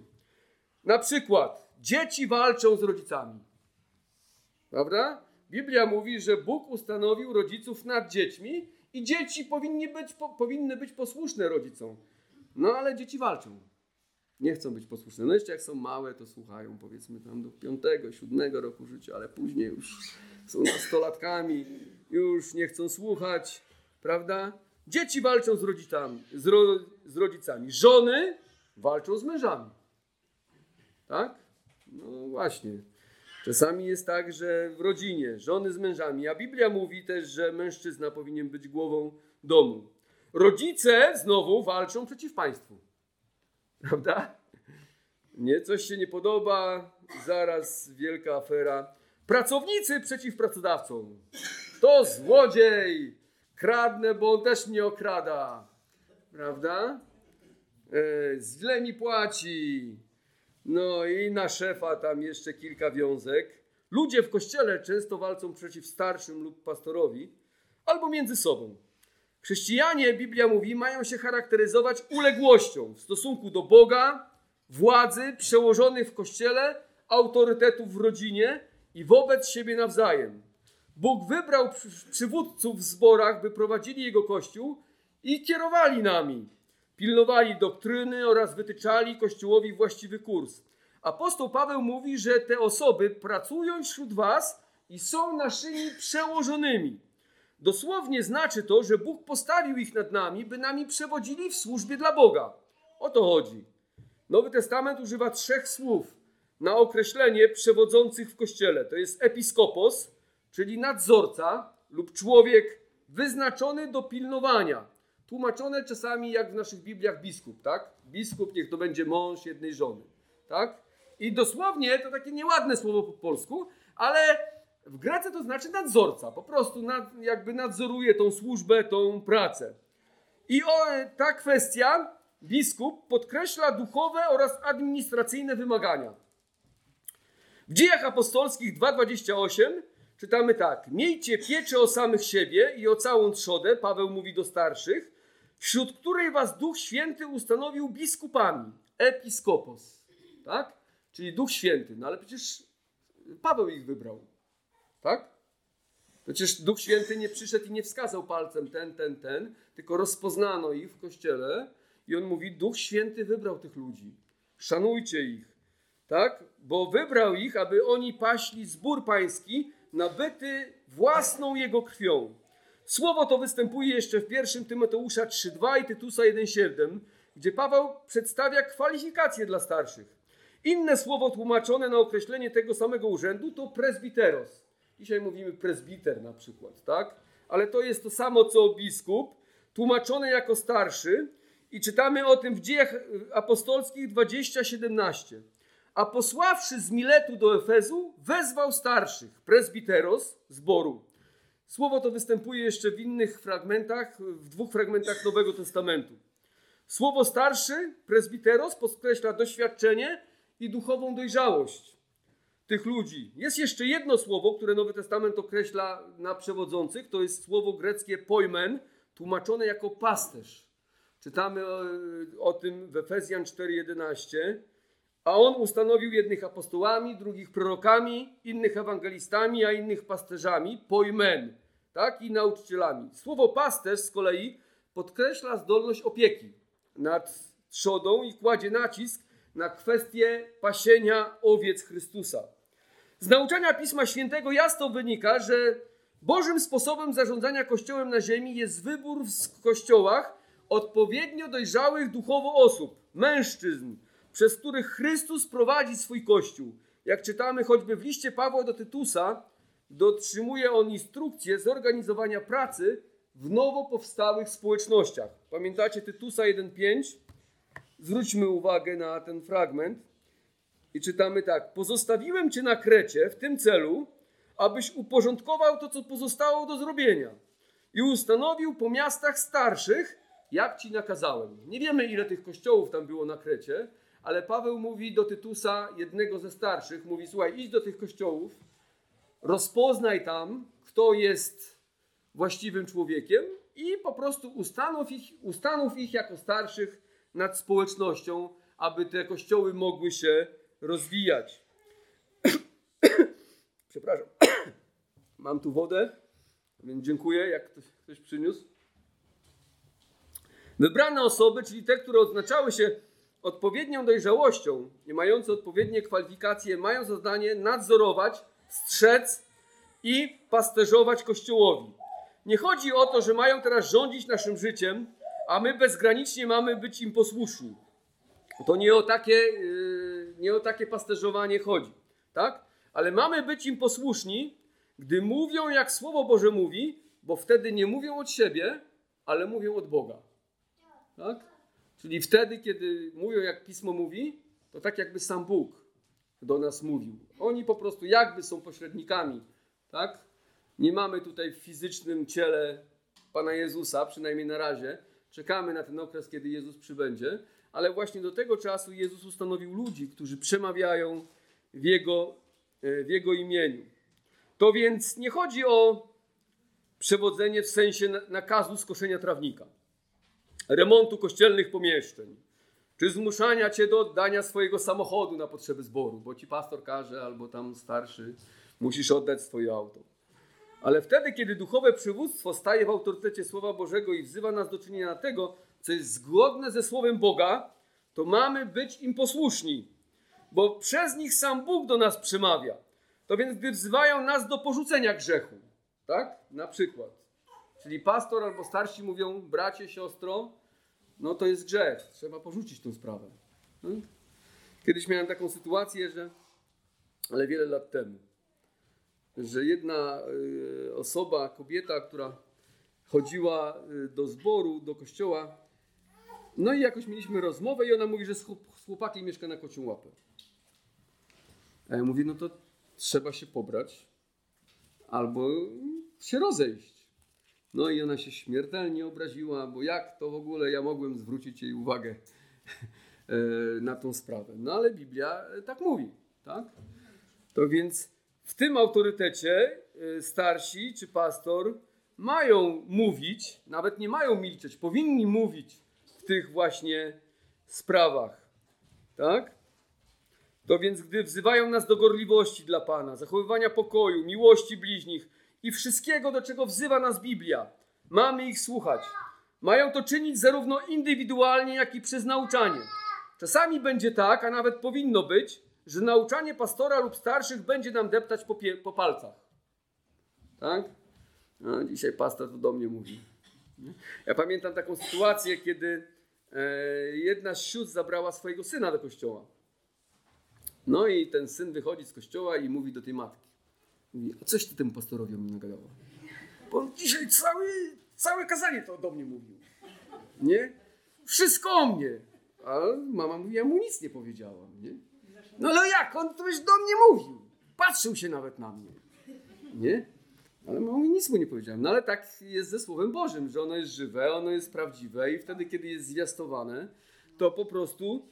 Na przykład dzieci walczą z rodzicami. Prawda? Biblia mówi, że Bóg ustanowił rodziców nad dziećmi i dzieci powinny być, po, powinny być posłuszne rodzicom. No ale dzieci walczą. Nie chcą być posłuszne. No jeszcze jak są małe, to słuchają powiedzmy tam do piątego, siódmego roku życia, ale później już są nastolatkami, już nie chcą słuchać, prawda? Dzieci walczą z rodzicami, z, ro, z rodzicami. Żony walczą z mężami. Tak? No właśnie. Czasami jest tak, że w rodzinie żony z mężami, a Biblia mówi też, że mężczyzna powinien być głową domu. Rodzice znowu walczą przeciw państwu. Prawda? Nie, coś się nie podoba, zaraz wielka afera. Pracownicy przeciw pracodawcom. To złodziej, Kradnę, bo on też mnie okrada. Prawda? E, źle mi płaci. No i na szefa tam jeszcze kilka wiązek. Ludzie w kościele często walczą przeciw starszym lub pastorowi, albo między sobą. Chrześcijanie, Biblia mówi, mają się charakteryzować uległością w stosunku do Boga, władzy, przełożonych w kościele, autorytetów w rodzinie i wobec siebie nawzajem. Bóg wybrał przywódców w zborach, by prowadzili jego kościół i kierowali nami. Pilnowali doktryny oraz wytyczali kościołowi właściwy kurs. Apostoł Paweł mówi, że te osoby pracują wśród was i są naszymi przełożonymi. Dosłownie znaczy to, że Bóg postawił ich nad nami, by nami przewodzili w służbie dla Boga. O to chodzi. Nowy Testament używa trzech słów na określenie przewodzących w kościele. To jest episkopos, czyli nadzorca lub człowiek wyznaczony do pilnowania. Tłumaczone czasami jak w naszych Bibliach biskup, tak? Biskup niech to będzie mąż jednej żony, tak? I dosłownie to takie nieładne słowo po polsku, ale w Grece to znaczy nadzorca. Po prostu nad, jakby nadzoruje tą służbę, tą pracę. I o, ta kwestia biskup podkreśla duchowe oraz administracyjne wymagania. W dziejach apostolskich 2,28 czytamy tak: Miejcie pieczę o samych siebie i o całą trzodę, Paweł mówi do starszych, wśród której was Duch Święty ustanowił biskupami, episkopos. Tak? Czyli Duch Święty. No ale przecież Paweł ich wybrał. Tak? Przecież Duch Święty nie przyszedł i nie wskazał palcem ten, ten, ten, tylko rozpoznano ich w kościele i on mówi: Duch Święty wybrał tych ludzi. Szanujcie ich. Tak? Bo wybrał ich, aby oni paśli zbór pański, nabyty własną jego krwią. Słowo to występuje jeszcze w 1 Tymoteusza 3:2 i Tytusa 1:7, gdzie Paweł przedstawia kwalifikacje dla starszych. Inne słowo tłumaczone na określenie tego samego urzędu to presbiteros. Dzisiaj mówimy presbiter na przykład, tak? Ale to jest to samo co biskup, tłumaczone jako starszy i czytamy o tym w dziejach apostolskich 20:17. A posławszy z Miletu do Efezu, wezwał starszych, presbiteros zboru. Słowo to występuje jeszcze w innych fragmentach, w dwóch fragmentach Nowego Testamentu. Słowo starszy, presbiteros, podkreśla doświadczenie i duchową dojrzałość tych ludzi. Jest jeszcze jedno słowo, które Nowy Testament określa na przewodzących, to jest słowo greckie poimen, tłumaczone jako pasterz. Czytamy o, o tym w Efezjan 4:11. A on ustanowił jednych apostołami, drugich prorokami, innych ewangelistami, a innych pasterzami, poimen, tak? I nauczycielami. Słowo pasterz z kolei podkreśla zdolność opieki nad trzodą i kładzie nacisk na kwestię pasienia owiec Chrystusa. Z nauczania Pisma Świętego jasno wynika, że Bożym sposobem zarządzania Kościołem na ziemi jest wybór w kościołach odpowiednio dojrzałych duchowo osób, mężczyzn, przez których Chrystus prowadzi swój Kościół. Jak czytamy choćby w liście Pawła do Tytusa, dotrzymuje on instrukcję zorganizowania pracy w nowo powstałych społecznościach. Pamiętacie Tytusa 1.5? Zwróćmy uwagę na ten fragment i czytamy tak: Pozostawiłem cię na Krecie w tym celu, abyś uporządkował to, co pozostało do zrobienia i ustanowił po miastach starszych, jak ci nakazałem. Nie wiemy, ile tych kościołów tam było na Krecie, ale Paweł mówi do Tytusa, jednego ze starszych, mówi: Słuchaj, idź do tych kościołów, rozpoznaj tam, kto jest właściwym człowiekiem i po prostu ustanów ich, ustanów ich jako starszych nad społecznością, aby te kościoły mogły się rozwijać. Przepraszam. Mam tu wodę, więc dziękuję, jak ktoś, ktoś przyniósł. Wybrane osoby, czyli te, które odznaczały się odpowiednią dojrzałością i mające odpowiednie kwalifikacje, mają zadanie nadzorować, strzec i pasterzować Kościołowi. Nie chodzi o to, że mają teraz rządzić naszym życiem, a my bezgranicznie mamy być im posłuszni. To nie o takie, yy, nie o takie pasterzowanie chodzi, tak? Ale mamy być im posłuszni, gdy mówią jak Słowo Boże mówi, bo wtedy nie mówią od siebie, ale mówią od Boga. Tak? Czyli wtedy, kiedy mówią jak Pismo mówi, to tak jakby sam Bóg do nas mówił. Oni po prostu jakby są pośrednikami, tak? Nie mamy tutaj w fizycznym ciele Pana Jezusa, przynajmniej na razie. Czekamy na ten okres, kiedy Jezus przybędzie, ale właśnie do tego czasu Jezus ustanowił ludzi, którzy przemawiają w Jego, e, w Jego imieniu. To więc nie chodzi o przewodzenie w sensie nakazu skoszenia trawnika, remontu kościelnych pomieszczeń, czy zmuszania cię do oddania swojego samochodu na potrzeby zboru, bo ci pastor każe albo tam starszy, musisz oddać swoje auto. Ale wtedy, kiedy duchowe przywództwo staje w autorytecie Słowa Bożego i wzywa nas do czynienia tego, co jest zgodne ze Słowem Boga, to mamy być im posłuszni, bo przez nich sam Bóg do nas przemawia. To więc, gdy wzywają nas do porzucenia grzechu, tak? Na przykład. Czyli pastor albo starsi mówią, bracie, siostro, no to jest grzech, trzeba porzucić tę sprawę. Hmm? Kiedyś miałem taką sytuację, że, ale wiele lat temu, że jedna y, osoba, kobieta, która chodziła y, do zboru, do kościoła, no i jakoś mieliśmy rozmowę i ona mówi, że z chłopakiem mieszka na kocią łapę. A ja mówię, no to trzeba się pobrać albo się rozejść. No i ona się śmiertelnie obraziła, bo jak to w ogóle ja mogłem zwrócić jej uwagę e, na tą sprawę. No ale Biblia tak mówi, tak? To więc w tym autorytecie e, starsi czy pastor mają mówić, nawet nie mają milczeć, powinni mówić w tych właśnie sprawach. Tak? To więc, gdy wzywają nas do gorliwości dla Pana, zachowywania pokoju, miłości bliźnich i wszystkiego, do czego wzywa nas Biblia, mamy ich słuchać. Mają to czynić zarówno indywidualnie, jak i przez nauczanie. Czasami będzie tak, a nawet powinno być, że nauczanie pastora lub starszych będzie nam deptać po, po palcach. Tak? No, dzisiaj pastor to do mnie mówi. Ja pamiętam taką sytuację, kiedy e, jedna z sióstr zabrała swojego syna do kościoła. No i ten syn wychodzi z kościoła i mówi do tej matki. Mówi, a coś ty temu pastorowi mnie nagadała? Bo on dzisiaj cały, całe kazanie to do mnie mówił. Nie? Wszystko o mnie. A mama mówi, ja mu nic nie powiedziałam, nie? No ale jak? On to już do mnie mówił. Patrzył się nawet na mnie. Nie? Ale mama mówi, nic mu nie powiedziałem. No ale tak jest ze Słowem Bożym, że ono jest żywe, ono jest prawdziwe i wtedy, kiedy jest zwiastowane, to po prostu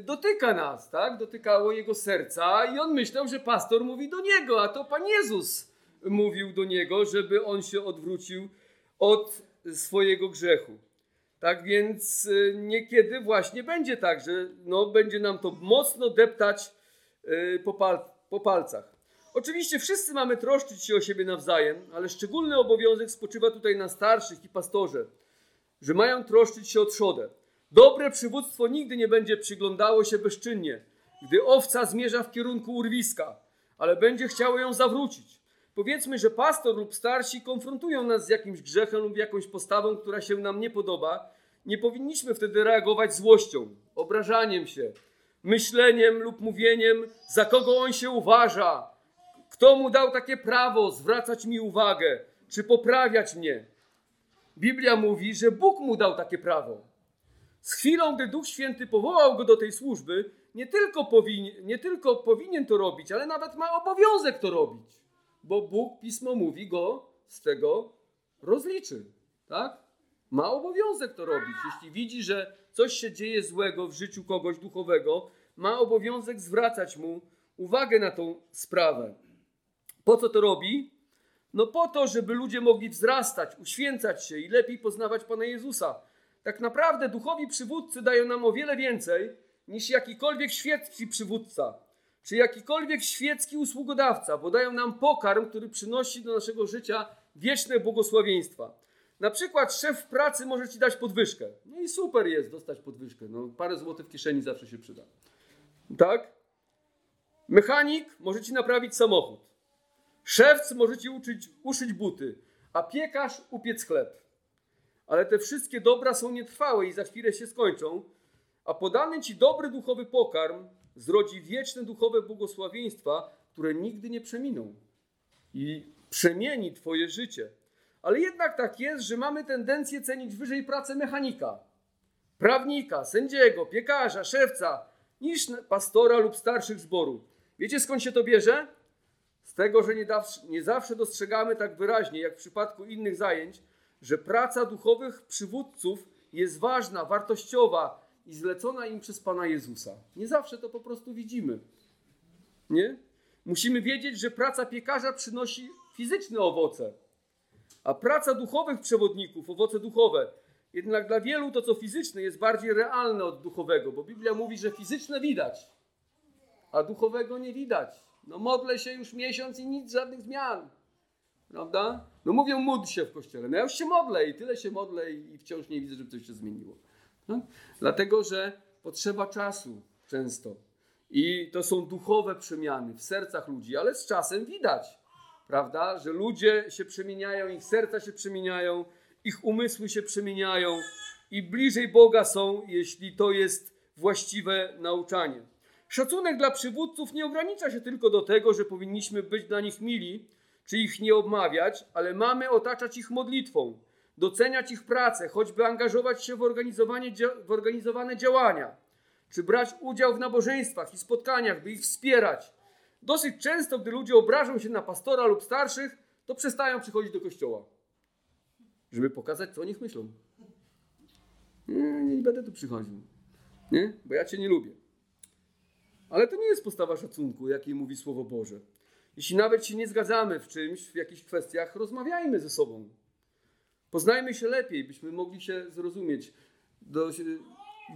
dotyka nas, tak? Dotykało jego serca i on myślał, że pastor mówi do niego, a to Pan Jezus mówił do niego, żeby on się odwrócił od swojego grzechu. Tak więc y, niekiedy właśnie będzie tak, że no, będzie nam to mocno deptać y, po, pal po palcach. Oczywiście wszyscy mamy troszczyć się o siebie nawzajem, ale szczególny obowiązek spoczywa tutaj na starszych i pastorze, że mają troszczyć się o trzodę. Dobre przywództwo nigdy nie będzie przyglądało się bezczynnie, gdy owca zmierza w kierunku urwiska, ale będzie chciało ją zawrócić. Powiedzmy, że pastor lub starsi konfrontują nas z jakimś grzechem lub jakąś postawą, która się nam nie podoba. Nie powinniśmy wtedy reagować złością, obrażaniem się, myśleniem lub mówieniem, za kogo on się uważa, kto mu dał takie prawo zwracać mi uwagę, czy poprawiać mnie. Biblia mówi, że Bóg mu dał takie prawo. Z chwilą, gdy Duch Święty powołał go do tej służby, nie tylko, powinien, nie tylko powinien to robić, ale nawet ma obowiązek to robić, bo Bóg, Pismo mówi, go z tego rozliczy. Tak? Ma obowiązek to robić. Jeśli widzi, że coś się dzieje złego w życiu kogoś duchowego, ma obowiązek zwracać mu uwagę na tą sprawę. Po co to robi? No po to, żeby ludzie mogli wzrastać, uświęcać się i lepiej poznawać Pana Jezusa tak naprawdę duchowi przywódcy dają nam o wiele więcej niż jakikolwiek świecki przywódca, czy jakikolwiek świecki usługodawca, bo dają nam pokarm, który przynosi do naszego życia wieczne błogosławieństwa. Na przykład szef pracy może ci dać podwyżkę. No i super jest dostać podwyżkę. No, parę złotych w kieszeni zawsze się przyda. Tak? Mechanik może ci naprawić samochód. Szewc może ci uczyć, uszyć buty, a piekarz upiec chleb ale te wszystkie dobra są nietrwałe i za chwilę się skończą, a podany ci dobry duchowy pokarm zrodzi wieczne duchowe błogosławieństwa, które nigdy nie przeminą i przemieni Twoje życie. Ale jednak tak jest, że mamy tendencję cenić wyżej pracę mechanika, prawnika, sędziego, piekarza, szewca, niż pastora lub starszych zboru. Wiecie skąd się to bierze? Z tego, że nie, nie zawsze dostrzegamy tak wyraźnie, jak w przypadku innych zajęć, że praca duchowych przywódców jest ważna, wartościowa i zlecona im przez Pana Jezusa. Nie zawsze to po prostu widzimy. Nie? Musimy wiedzieć, że praca piekarza przynosi fizyczne owoce, a praca duchowych przewodników, owoce duchowe, jednak dla wielu to, co fizyczne, jest bardziej realne od duchowego, bo Biblia mówi, że fizyczne widać, a duchowego nie widać. No modlę się już miesiąc i nic, żadnych zmian. Prawda? No mówią, módl się w kościele. No ja już się modlę i tyle się modlę i wciąż nie widzę, żeby coś się zmieniło. No? Dlatego, że potrzeba czasu często. I to są duchowe przemiany w sercach ludzi, ale z czasem widać, prawda, że ludzie się przemieniają, ich serca się przemieniają, ich umysły się przemieniają i bliżej Boga są, jeśli to jest właściwe nauczanie. Szacunek dla przywódców nie ogranicza się tylko do tego, że powinniśmy być dla nich mili, czy ich nie obmawiać, ale mamy otaczać ich modlitwą, doceniać ich pracę, choćby angażować się w, organizowanie, w organizowane działania, czy brać udział w nabożeństwach i spotkaniach, by ich wspierać. Dosyć często, gdy ludzie obrażą się na pastora lub starszych, to przestają przychodzić do kościoła, żeby pokazać, co o nich myślą. Nie, nie będę tu przychodził, nie? bo ja cię nie lubię. Ale to nie jest postawa szacunku, jakiej mówi Słowo Boże. Jeśli nawet się nie zgadzamy w czymś, w jakichś kwestiach, rozmawiajmy ze sobą. Poznajmy się lepiej, byśmy mogli się zrozumieć.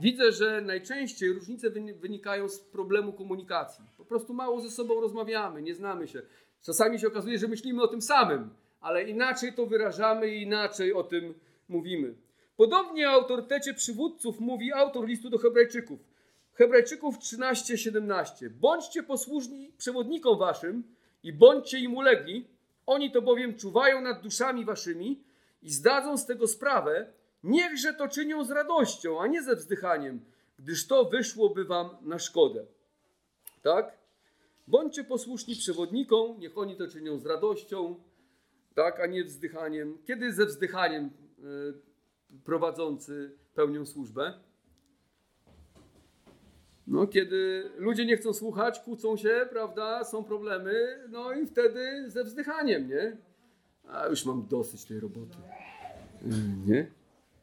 Widzę, że najczęściej różnice wynikają z problemu komunikacji. Po prostu mało ze sobą rozmawiamy, nie znamy się. Czasami się okazuje, że myślimy o tym samym, ale inaczej to wyrażamy i inaczej o tym mówimy. Podobnie o autorytecie przywódców mówi autor listu do Hebrajczyków. Hebrajczyków 13:17. Bądźcie posłuszni przewodnikom waszym i bądźcie im ulegli. Oni to bowiem czuwają nad duszami waszymi i zdadzą z tego sprawę. Niechże to czynią z radością, a nie ze wzdychaniem, gdyż to wyszłoby wam na szkodę. Tak? Bądźcie posłuszni przewodnikom, niech oni to czynią z radością, tak, a nie wzdychaniem. Kiedy ze wzdychaniem y, prowadzący pełnią służbę? No, kiedy ludzie nie chcą słuchać, kłócą się, prawda, są problemy, no i wtedy ze wzdychaniem, nie? A już mam dosyć tej roboty. Nie?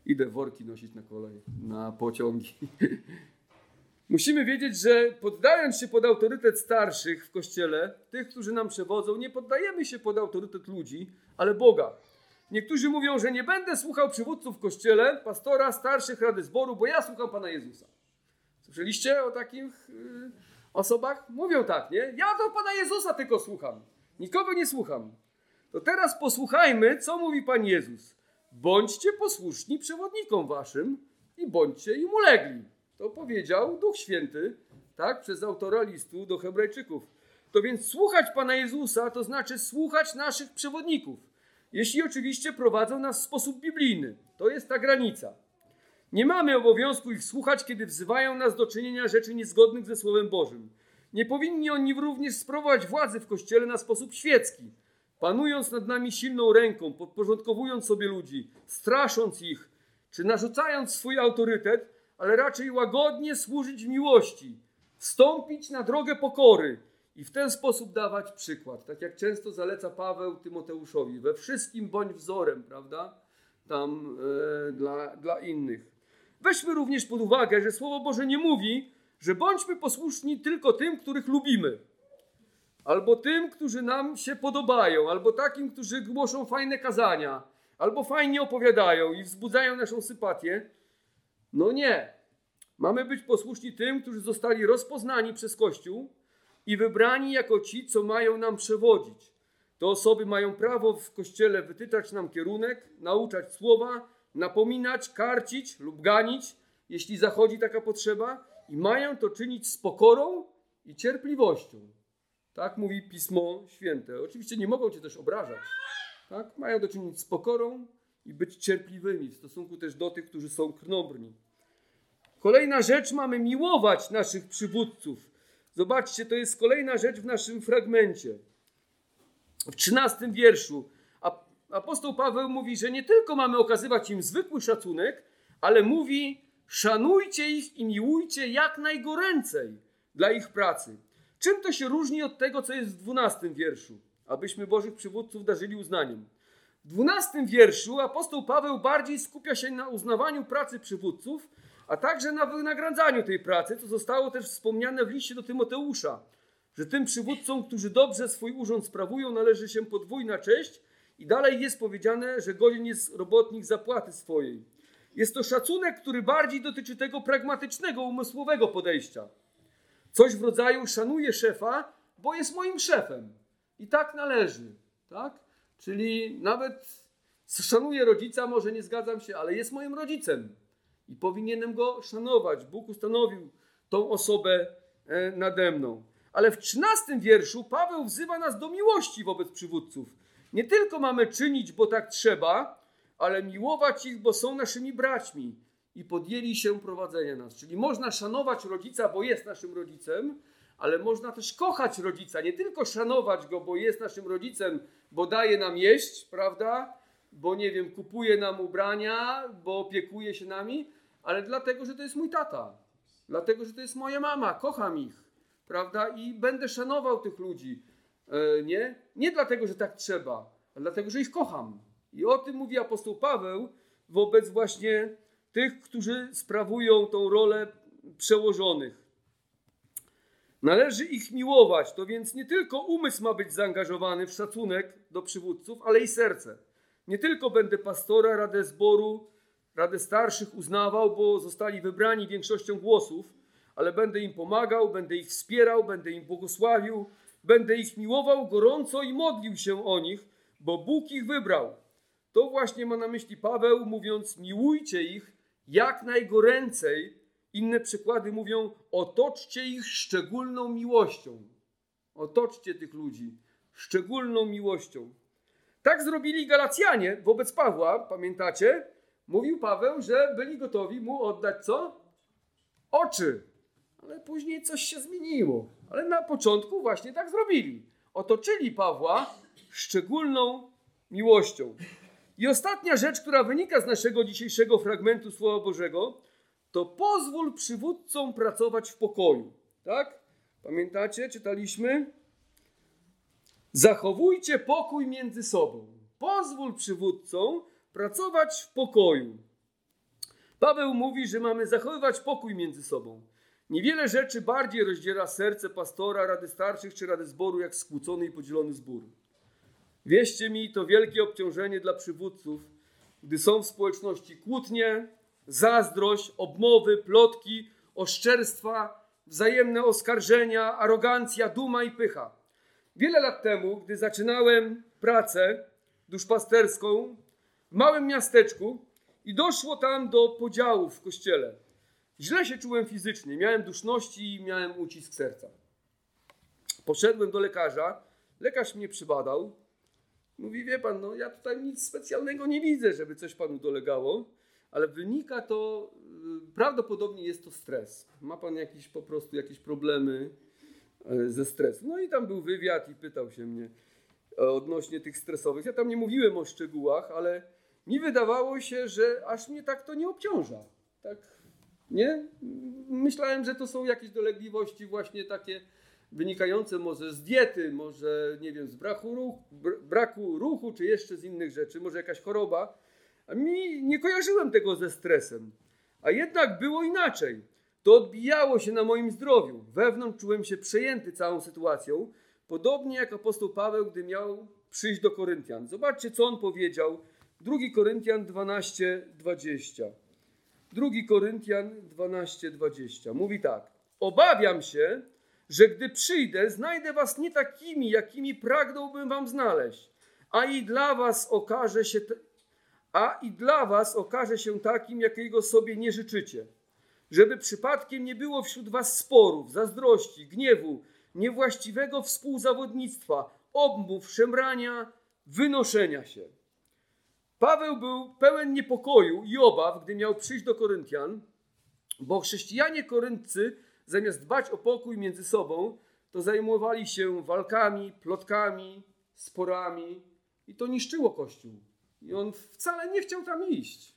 Idę worki nosić na kolej, na pociągi. Musimy wiedzieć, że poddając się pod autorytet starszych w kościele, tych, którzy nam przewodzą, nie poddajemy się pod autorytet ludzi, ale Boga. Niektórzy mówią, że nie będę słuchał przywódców w kościele, pastora, starszych, rady zboru, bo ja słucham Pana Jezusa. Słyszeliście o takich y, osobach? Mówią tak, nie? Ja do Pana Jezusa tylko słucham. Nikogo nie słucham. To teraz posłuchajmy, co mówi Pan Jezus. Bądźcie posłuszni przewodnikom waszym i bądźcie im ulegli. To powiedział Duch Święty, tak, przez autora listu do Hebrajczyków. To więc słuchać Pana Jezusa to znaczy słuchać naszych przewodników. Jeśli oczywiście prowadzą nas w sposób biblijny. To jest ta granica. Nie mamy obowiązku ich słuchać, kiedy wzywają nas do czynienia rzeczy niezgodnych ze Słowem Bożym. Nie powinni oni również sprawować władzy w Kościele na sposób świecki, panując nad nami silną ręką, podporządkowując sobie ludzi, strasząc ich, czy narzucając swój autorytet, ale raczej łagodnie służyć w miłości, wstąpić na drogę pokory i w ten sposób dawać przykład. Tak jak często zaleca Paweł Tymoteuszowi, we wszystkim bądź wzorem, prawda? Tam e, dla, dla innych. Weźmy również pod uwagę, że Słowo Boże nie mówi, że bądźmy posłuszni tylko tym, których lubimy, albo tym, którzy nam się podobają, albo takim, którzy głoszą fajne kazania, albo fajnie opowiadają i wzbudzają naszą sympatię. No nie. Mamy być posłuszni tym, którzy zostali rozpoznani przez Kościół i wybrani jako ci, co mają nam przewodzić. Te osoby mają prawo w Kościele wytyczać nam kierunek, nauczać słowa, napominać, karcić lub ganić, jeśli zachodzi taka potrzeba, i mają to czynić z pokorą i cierpliwością. Tak mówi Pismo Święte. Oczywiście nie mogą cię też obrażać. Tak? Mają to czynić z pokorą i być cierpliwymi w stosunku też do tych, którzy są krnobrni. Kolejna rzecz, mamy miłować naszych przywódców. Zobaczcie, to jest kolejna rzecz w naszym fragmencie. W trzynastym wierszu apostoł Paweł mówi, że nie tylko mamy okazywać im zwykły szacunek, ale mówi: szanujcie ich i miłujcie jak najgoręcej dla ich pracy. Czym to się różni od tego, co jest w dwunastym wierszu? Abyśmy Bożych przywódców darzyli uznaniem. W dwunastym wierszu apostoł Paweł bardziej skupia się na uznawaniu pracy przywódców, a także na wynagradzaniu tej pracy, co zostało też wspomniane w liście do Tymoteusza, że tym przywódcom, którzy dobrze swój urząd sprawują, należy się podwójna cześć i dalej jest powiedziane, że godzien jest robotnik zapłaty swojej. Jest to szacunek, który bardziej dotyczy tego pragmatycznego, umysłowego podejścia. Coś w rodzaju szanuję szefa, bo jest moim szefem. I tak należy. Tak? Czyli nawet szanuję rodzica, może nie zgadzam się, ale jest moim rodzicem. I powinienem go szanować. Bóg ustanowił tą osobę e, nade mną. Ale w trzynastym wierszu Paweł wzywa nas do miłości wobec przywódców. Nie tylko mamy czynić, bo tak trzeba, ale miłować ich, bo są naszymi braćmi i podjęli się prowadzenia nas. Czyli można szanować rodzica, bo jest naszym rodzicem, ale można też kochać rodzica, nie tylko szanować go, bo jest naszym rodzicem, bo daje nam jeść, prawda? Bo nie wiem, kupuje nam ubrania, bo opiekuje się nami, ale dlatego, że to jest mój tata. Dlatego, że to jest moja mama, kocham ich, prawda? I będę szanował tych ludzi. E, nie? Nie dlatego, że tak trzeba, ale dlatego, że ich kocham. I o tym mówi apostoł Paweł wobec właśnie tych, którzy sprawują tą rolę przełożonych. Należy ich miłować, to więc nie tylko umysł ma być zaangażowany w szacunek do przywódców, ale i serce. Nie tylko będę pastora, radę zboru, radę starszych uznawał, bo zostali wybrani większością głosów, ale będę im pomagał, będę ich wspierał, będę im błogosławił, będę ich miłował gorąco i modlił się o nich, bo Bóg ich wybrał. To właśnie ma na myśli Paweł, mówiąc: miłujcie ich jak najgoręcej. Inne przykłady mówią: otoczcie ich szczególną miłością. Otoczcie tych ludzi szczególną miłością. Tak zrobili Galacjanie wobec Pawła, pamiętacie? Mówił Paweł, że byli gotowi mu oddać co? Oczy. Ale później coś się zmieniło. Ale na początku właśnie tak zrobili. Otoczyli Pawła szczególną miłością. I ostatnia rzecz, która wynika z naszego dzisiejszego fragmentu Słowa Bożego, to pozwól przywódcom pracować w pokoju. Tak? Pamiętacie? Czytaliśmy? Zachowujcie pokój między sobą. Pozwól przywódcom pracować w pokoju. Paweł mówi, że mamy zachowywać pokój między sobą. Niewiele rzeczy bardziej rozdziela serce pastora, rady starszych czy rady zboru, jak skłócony i podzielony zbór. Wierzcie mi, to wielkie obciążenie dla przywódców, gdy są w społeczności kłótnie, zazdrość, obmowy, plotki, oszczerstwa, wzajemne oskarżenia, arogancja, duma i pycha. Wiele lat temu, gdy zaczynałem pracę duszpasterską w małym miasteczku i doszło tam do podziałów w kościele, źle się czułem fizycznie, miałem duszności i miałem ucisk serca. Poszedłem do lekarza, lekarz mnie przybadał, Mówi, wie pan, no ja tutaj nic specjalnego nie widzę, żeby coś panu dolegało, ale wynika to, y, prawdopodobnie jest to stres. Ma pan jakieś po prostu jakieś problemy e, ze stresem. No i tam był wywiad i pytał się mnie e, odnośnie tych stresowych. Ja tam nie mówiłem o szczegółach, ale mi wydawało się, że aż mnie tak to nie obciąża. Tak, nie? Myślałem, że to są jakieś dolegliwości właśnie takie wynikające może z diety, może nie wiem, z braku ruchu, braku ruchu, czy jeszcze z innych rzeczy, może jakaś choroba. A mi nie kojarzyłem tego ze stresem. A jednak było inaczej. To odbijało się na moim zdrowiu. Wewnątrz czułem się przejęty całą sytuacją, podobnie jak apostoł Paweł, gdy miał przyjść do Koryntian. Zobaczcie, co on powiedział. 2 Koryntian 12, 20. 2 Koryntian 12, 20. Mówi tak. Obawiam się, że gdy przyjdę, znajdę was nie takimi, jakimi pragnąłbym wam znaleźć, a i dla was okaże się, a i dla was okaże się takim, jakiego sobie nie życzycie. Żeby przypadkiem nie było wśród was sporów, zazdrości, gniewu, niewłaściwego współzawodnictwa, obmów, szemrania, wynoszenia się. Paweł był pełen niepokoju i obaw, gdy miał przyjść do Koryntian, bo chrześcijanie koryncy zamiast dbać o pokój między sobą, to zajmowali się walkami, plotkami, sporami i to niszczyło Kościół. I on wcale nie chciał tam iść,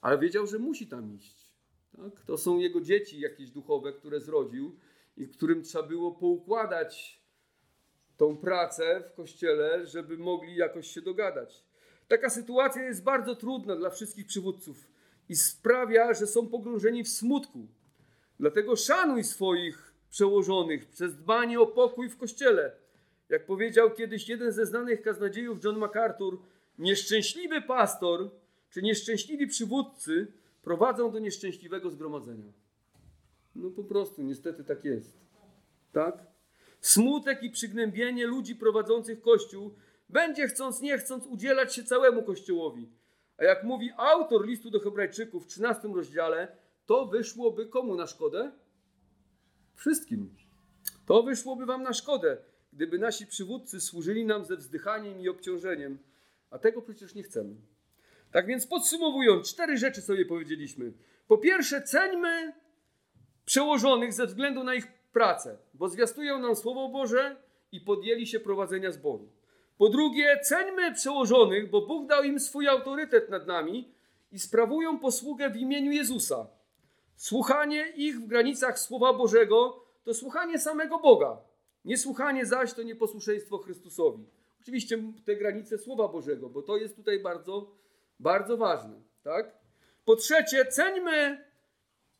ale wiedział, że musi tam iść. Tak? To są jego dzieci jakieś duchowe, które zrodził i którym trzeba było poukładać tą pracę w kościele, żeby mogli jakoś się dogadać. Taka sytuacja jest bardzo trudna dla wszystkich przywódców i sprawia, że są pogrążeni w smutku. Dlatego szanuj swoich przełożonych przez dbanie o pokój w kościele. Jak powiedział kiedyś jeden ze znanych kaznodziejów, John MacArthur, nieszczęśliwy pastor czy nieszczęśliwi przywódcy prowadzą do nieszczęśliwego zgromadzenia. No po prostu, niestety tak jest. Tak? Smutek i przygnębienie ludzi prowadzących Kościół będzie chcąc nie chcąc udzielać się całemu Kościołowi. A jak mówi autor listu do Hebrajczyków w 13 rozdziale, to wyszłoby komu na szkodę? Wszystkim. To wyszłoby wam na szkodę, gdyby nasi przywódcy służyli nam ze wzdychaniem i obciążeniem, a tego przecież nie chcemy. Tak więc podsumowując, cztery rzeczy sobie powiedzieliśmy. Po pierwsze, ceńmy przełożonych ze względu na ich pracę, bo zwiastują nam Słowo Boże i podjęli się prowadzenia zboru. Po drugie, ceńmy przełożonych, bo Bóg dał im swój autorytet nad nami i sprawują posługę w imieniu Jezusa. Słuchanie ich w granicach Słowa Bożego to słuchanie samego Boga. Niesłuchanie zaś to nieposłuszeństwo Chrystusowi. Oczywiście te granice Słowa Bożego, bo to jest tutaj bardzo, bardzo ważne. Tak? Po trzecie, ceńmy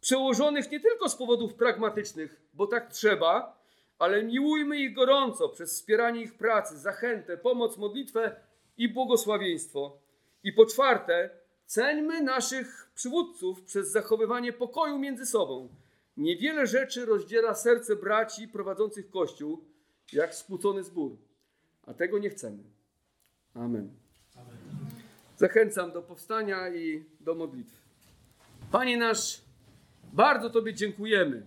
przełożonych nie tylko z powodów pragmatycznych, bo tak trzeba, ale miłujmy ich gorąco przez wspieranie ich pracy, zachętę, pomoc, modlitwę i błogosławieństwo. I po czwarte, ceńmy naszych przywódców przez zachowywanie pokoju między sobą. Niewiele rzeczy rozdziela serce braci prowadzących Kościół, jak spłucony zbór. A tego nie chcemy. Amen. Zachęcam do powstania i do modlitwy. Panie nasz, bardzo Tobie dziękujemy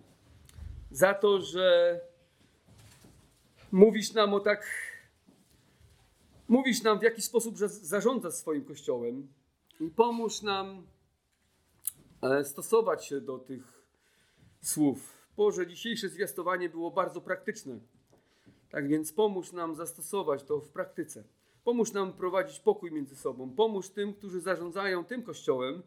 za to, że mówisz nam o tak. Mówisz nam, w jaki sposób zarządzasz swoim kościołem i pomóż nam e, stosować się do tych słów. Boże, dzisiejsze zwiastowanie było bardzo praktyczne. Tak więc pomóż nam zastosować to w praktyce. Pomóż nam prowadzić pokój między sobą. Pomóż tym, którzy zarządzają tym kościołem,